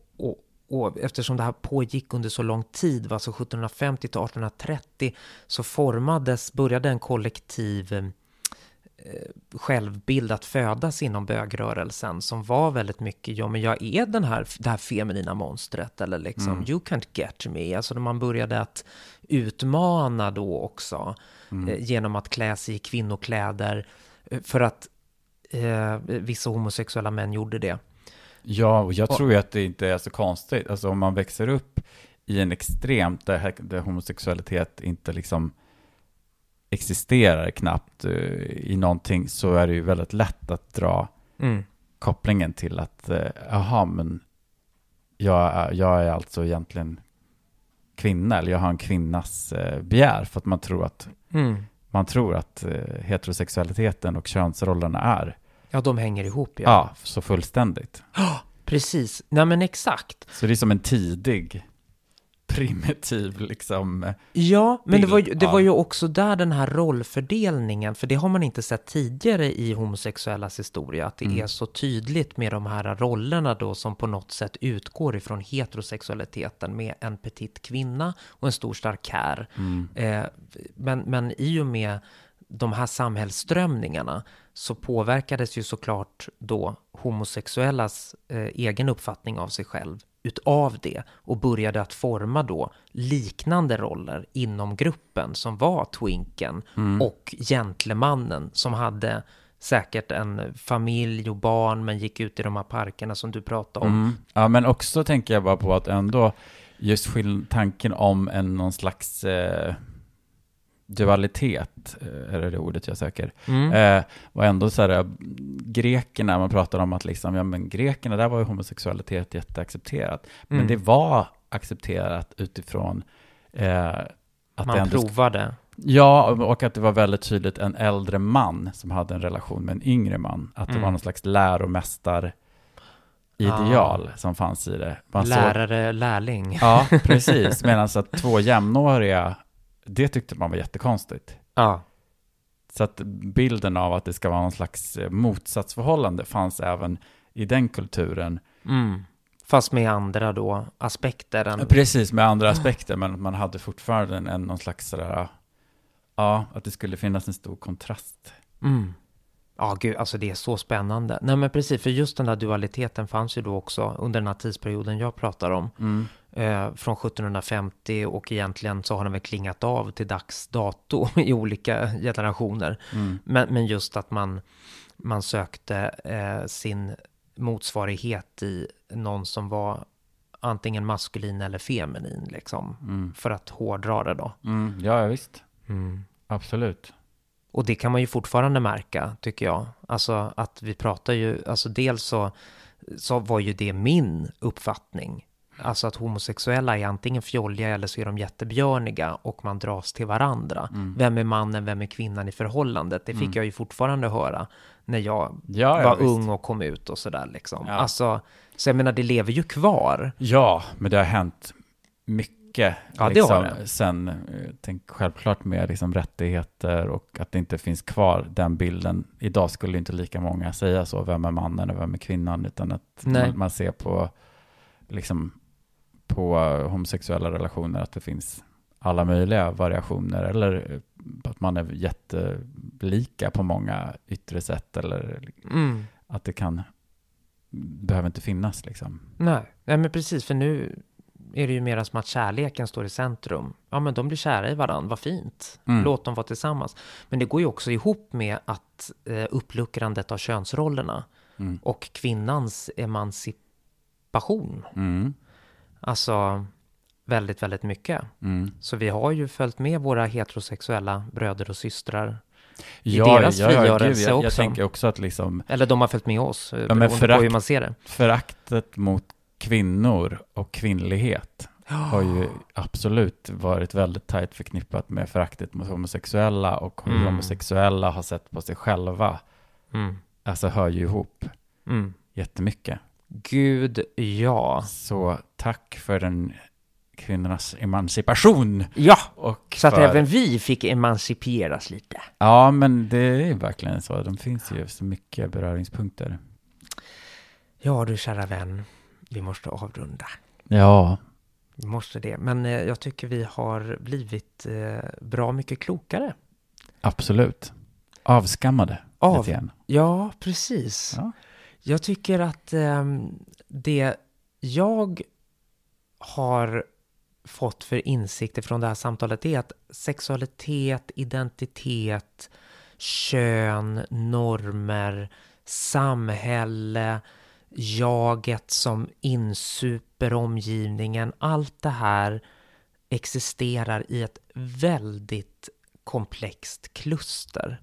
och, eftersom det här pågick under så lång tid, alltså 1750 till 1830, så formades, började en kollektiv eh, självbild att födas inom bögrörelsen som var väldigt mycket, ja men jag är den här, det här feminina monstret eller liksom Mm. you can't get me, alltså när man började att utmana då också Mm. eh, genom att klä sig i kvinnokläder eh, för att eh, vissa homosexuella män gjorde det. Ja, och jag Och- tror ju att det inte är så konstigt. Alltså om man växer upp i en extremt där, där homosexualitet inte liksom existerar knappt eh, i någonting så är det ju väldigt lätt att dra Mm. kopplingen till att, eh, jaha, men jag jag är alltså egentligen kvinna, eller jag har en kvinnas eh, begär, för att man tror att, Mm. man tror att heterosexualiteten och könsrollerna är, Ja, de hänger ihop ja. ja, så fullständigt. Precis, nej men exakt. Så det är som en tidig, primitiv liksom, Ja, men det var, ju, det var ju också där den här rollfördelningen, för det har man inte sett tidigare i homosexuellas historia, att det Mm. är så tydligt med de här rollerna då som på något sätt utgår ifrån heterosexualiteten med en petit kvinna och en stor stark kär. mm, Eh, men, men i och med de här samhällsströmningarna så påverkades ju såklart då homosexuellas eh, egen uppfattning av sig själv utav det och började att forma då liknande roller inom gruppen som var twinken mm. och gentlemannen som hade säkert en familj och barn men gick ut i de här parkerna som du pratade om. Mm. Ja, men också tänker jag bara på att ändå just tanken om en någon slags eh, dualitet, eh, är det det ordet jag söker, Mm. eh, och ändå så här, eh, grekerna, man pratar om att liksom, ja men grekerna, där var ju homosexualitet jätteaccepterat, men Mm. det var accepterat utifrån eh, att Man ändå provade. Ja, och att det var väldigt tydligt en äldre man som hade en relation med en yngre man. Att det Mm. var någon slags läromästar ideal som fanns i det. Man såg- Lärare, lärling. Ja, (laughs) precis. Medan att två jämnåriga, det tyckte man var jättekonstigt. Ja. Så att bilden av att det ska vara någon slags eh, motsatsförhållande fanns även i den kulturen. Mm. Fast med andra då aspekter än... Precis, med andra aspekter, men man hade fortfarande en, en någon slags sådär, ja, att det skulle finnas en stor kontrast. Mm. Ja, gud, alltså det är så spännande. Nej, men precis, för just den där dualiteten fanns ju då också under den här tidsperioden jag pratar om. Mm. Eh, från 1750 och egentligen så har den väl klingat av till dags dato (laughs) i olika generationer. Mm. Men, men just att man, man sökte eh, sin motsvarighet i någon som var antingen maskulin eller feminin, liksom. Mm. För att hårdra det då. Mm. Ja, visst. Absolut. Och det kan man ju fortfarande märka, tycker jag. Alltså att vi pratar ju, alltså dels så, så var ju det min uppfattning. Alltså att homosexuella är antingen fjolliga eller så är de jättebjörniga och man dras till varandra. Mm. Vem är mannen, vem är kvinnan i förhållandet? Det fick Mm. jag ju fortfarande höra när jag Ja, ja, var visst. ung och kom ut och sådär liksom. Ja. Alltså, så jag menar, det lever ju kvar. Ja, men det har hänt mycket. Ja, det liksom, har det. Sen, eh, tänk självklart med liksom, rättigheter och att det inte finns kvar den bilden. Idag skulle inte lika många säga så, vem är mannen och vem är kvinnan, utan att man, man ser på, liksom, på homosexuella relationer att det finns alla möjliga variationer eller eh, att man är jättelika på många yttre sätt eller Mm. att det kan behöver inte finnas liksom. Nej. Nej, men precis, för nu är det ju mera som att kärleken står i centrum. Ja, men de blir kära i varandra, vad fint. Mm. Låt dem vara tillsammans. Men det går ju också ihop med att eh, uppluckrandet av könsrollerna Mm. och kvinnans emancipation. Mm. Alltså väldigt, väldigt mycket. Mm. Så vi har ju följt med våra heterosexuella bröder och systrar. I Ja, deras ja, ja, frigörelse gud, jag, jag också. tänker också att liksom Eller de har följt med oss, eh, men beroende på förakt- hur man ser det. föraktet mot kvinnor och kvinnlighet har ju (gasps) absolut varit väldigt tajt förknippat med föraktet mot homosexuella och hur Mm. homosexuella har sett på sig själva. Mm. Alltså hör ju ihop Mm. jättemycket. Gud, ja. Så tack för den kvinnornas emancipation. Ja, Och så att för, även vi fick emanciperas lite. Ja, men det är verkligen så. De finns ju så mycket beröringspunkter. Ja du kära vän, vi måste avrunda. Ja, Vi måste det. Men eh, jag tycker vi har blivit eh, bra mycket klokare. absolut. Avskammade. Av-. Ja, precis. Ja. Jag tycker att ehm, det jag har fått för insikter från det här samtalet är att sexualitet, identitet, kön, normer, samhälle, jaget som insuper omgivningen, allt det här existerar i ett väldigt komplext kluster.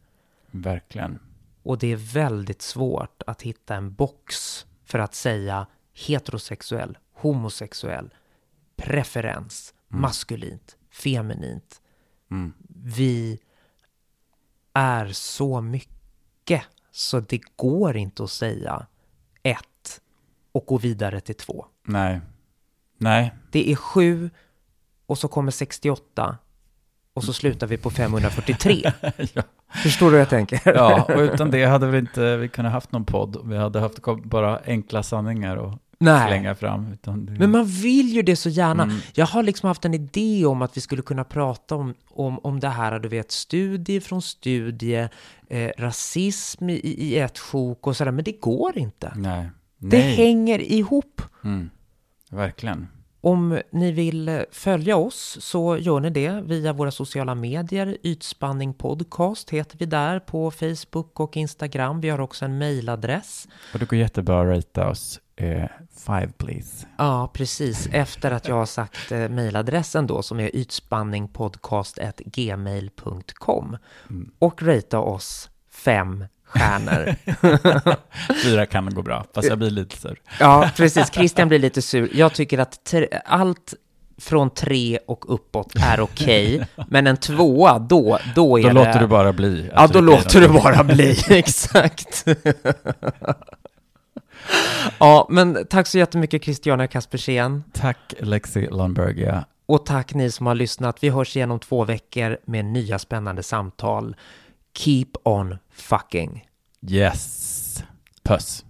Verkligen. Och det är väldigt svårt att hitta en box för att säga heterosexuell, homosexuell, preferens, Mm. maskulint, feminint. Mm. Vi är så mycket så det går inte att säga ett och gå vidare till två. Nej. Nej. Det är sju och så kommer 68 och så slutar vi på 543. (laughs) ja. Förstår du hur jag tänker? ja, och utan det hade vi inte vi kunnat haft någon podd. Vi hade haft bara enkla sanningar att Nej. slänga fram. Utan det, Men man vill ju det så gärna. Mm. Jag har liksom haft en idé om att vi skulle kunna prata om, om, om det här, du vet, studie från studie, eh, rasism i, i ett sjok och sådär, men det går inte. Nej. Det Nej. hänger ihop. Mm. Verkligen. Om ni vill följa oss så gör ni det via våra sociala medier. Ytspanning podcast heter vi där på Facebook och Instagram. Vi har också en mailadress. Och det går jättebra att ratea oss. Eh, five please. Ja, precis. Efter att jag har sagt eh, mejladressen då som är ytspanningpodcast.gmail.com Mm. och ratea oss fem stjärnor. (laughs) Fyra kan gå bra, fast jag blir lite sur. ja, precis. Christian blir lite sur. Jag tycker att allt från tre och uppåt är okej, (laughs) men en tvåa, då, då är Då det... låter du bara bli. Ja, då i låter det bara bli, (laughs) exakt. Ja, men tack så jättemycket Christiana Kaspersen. Tack Lexi Lundbergia. Och tack ni som har lyssnat. Vi hörs igen om två veckor med nya spännande samtal. Keep on fucking. Yes. Puss.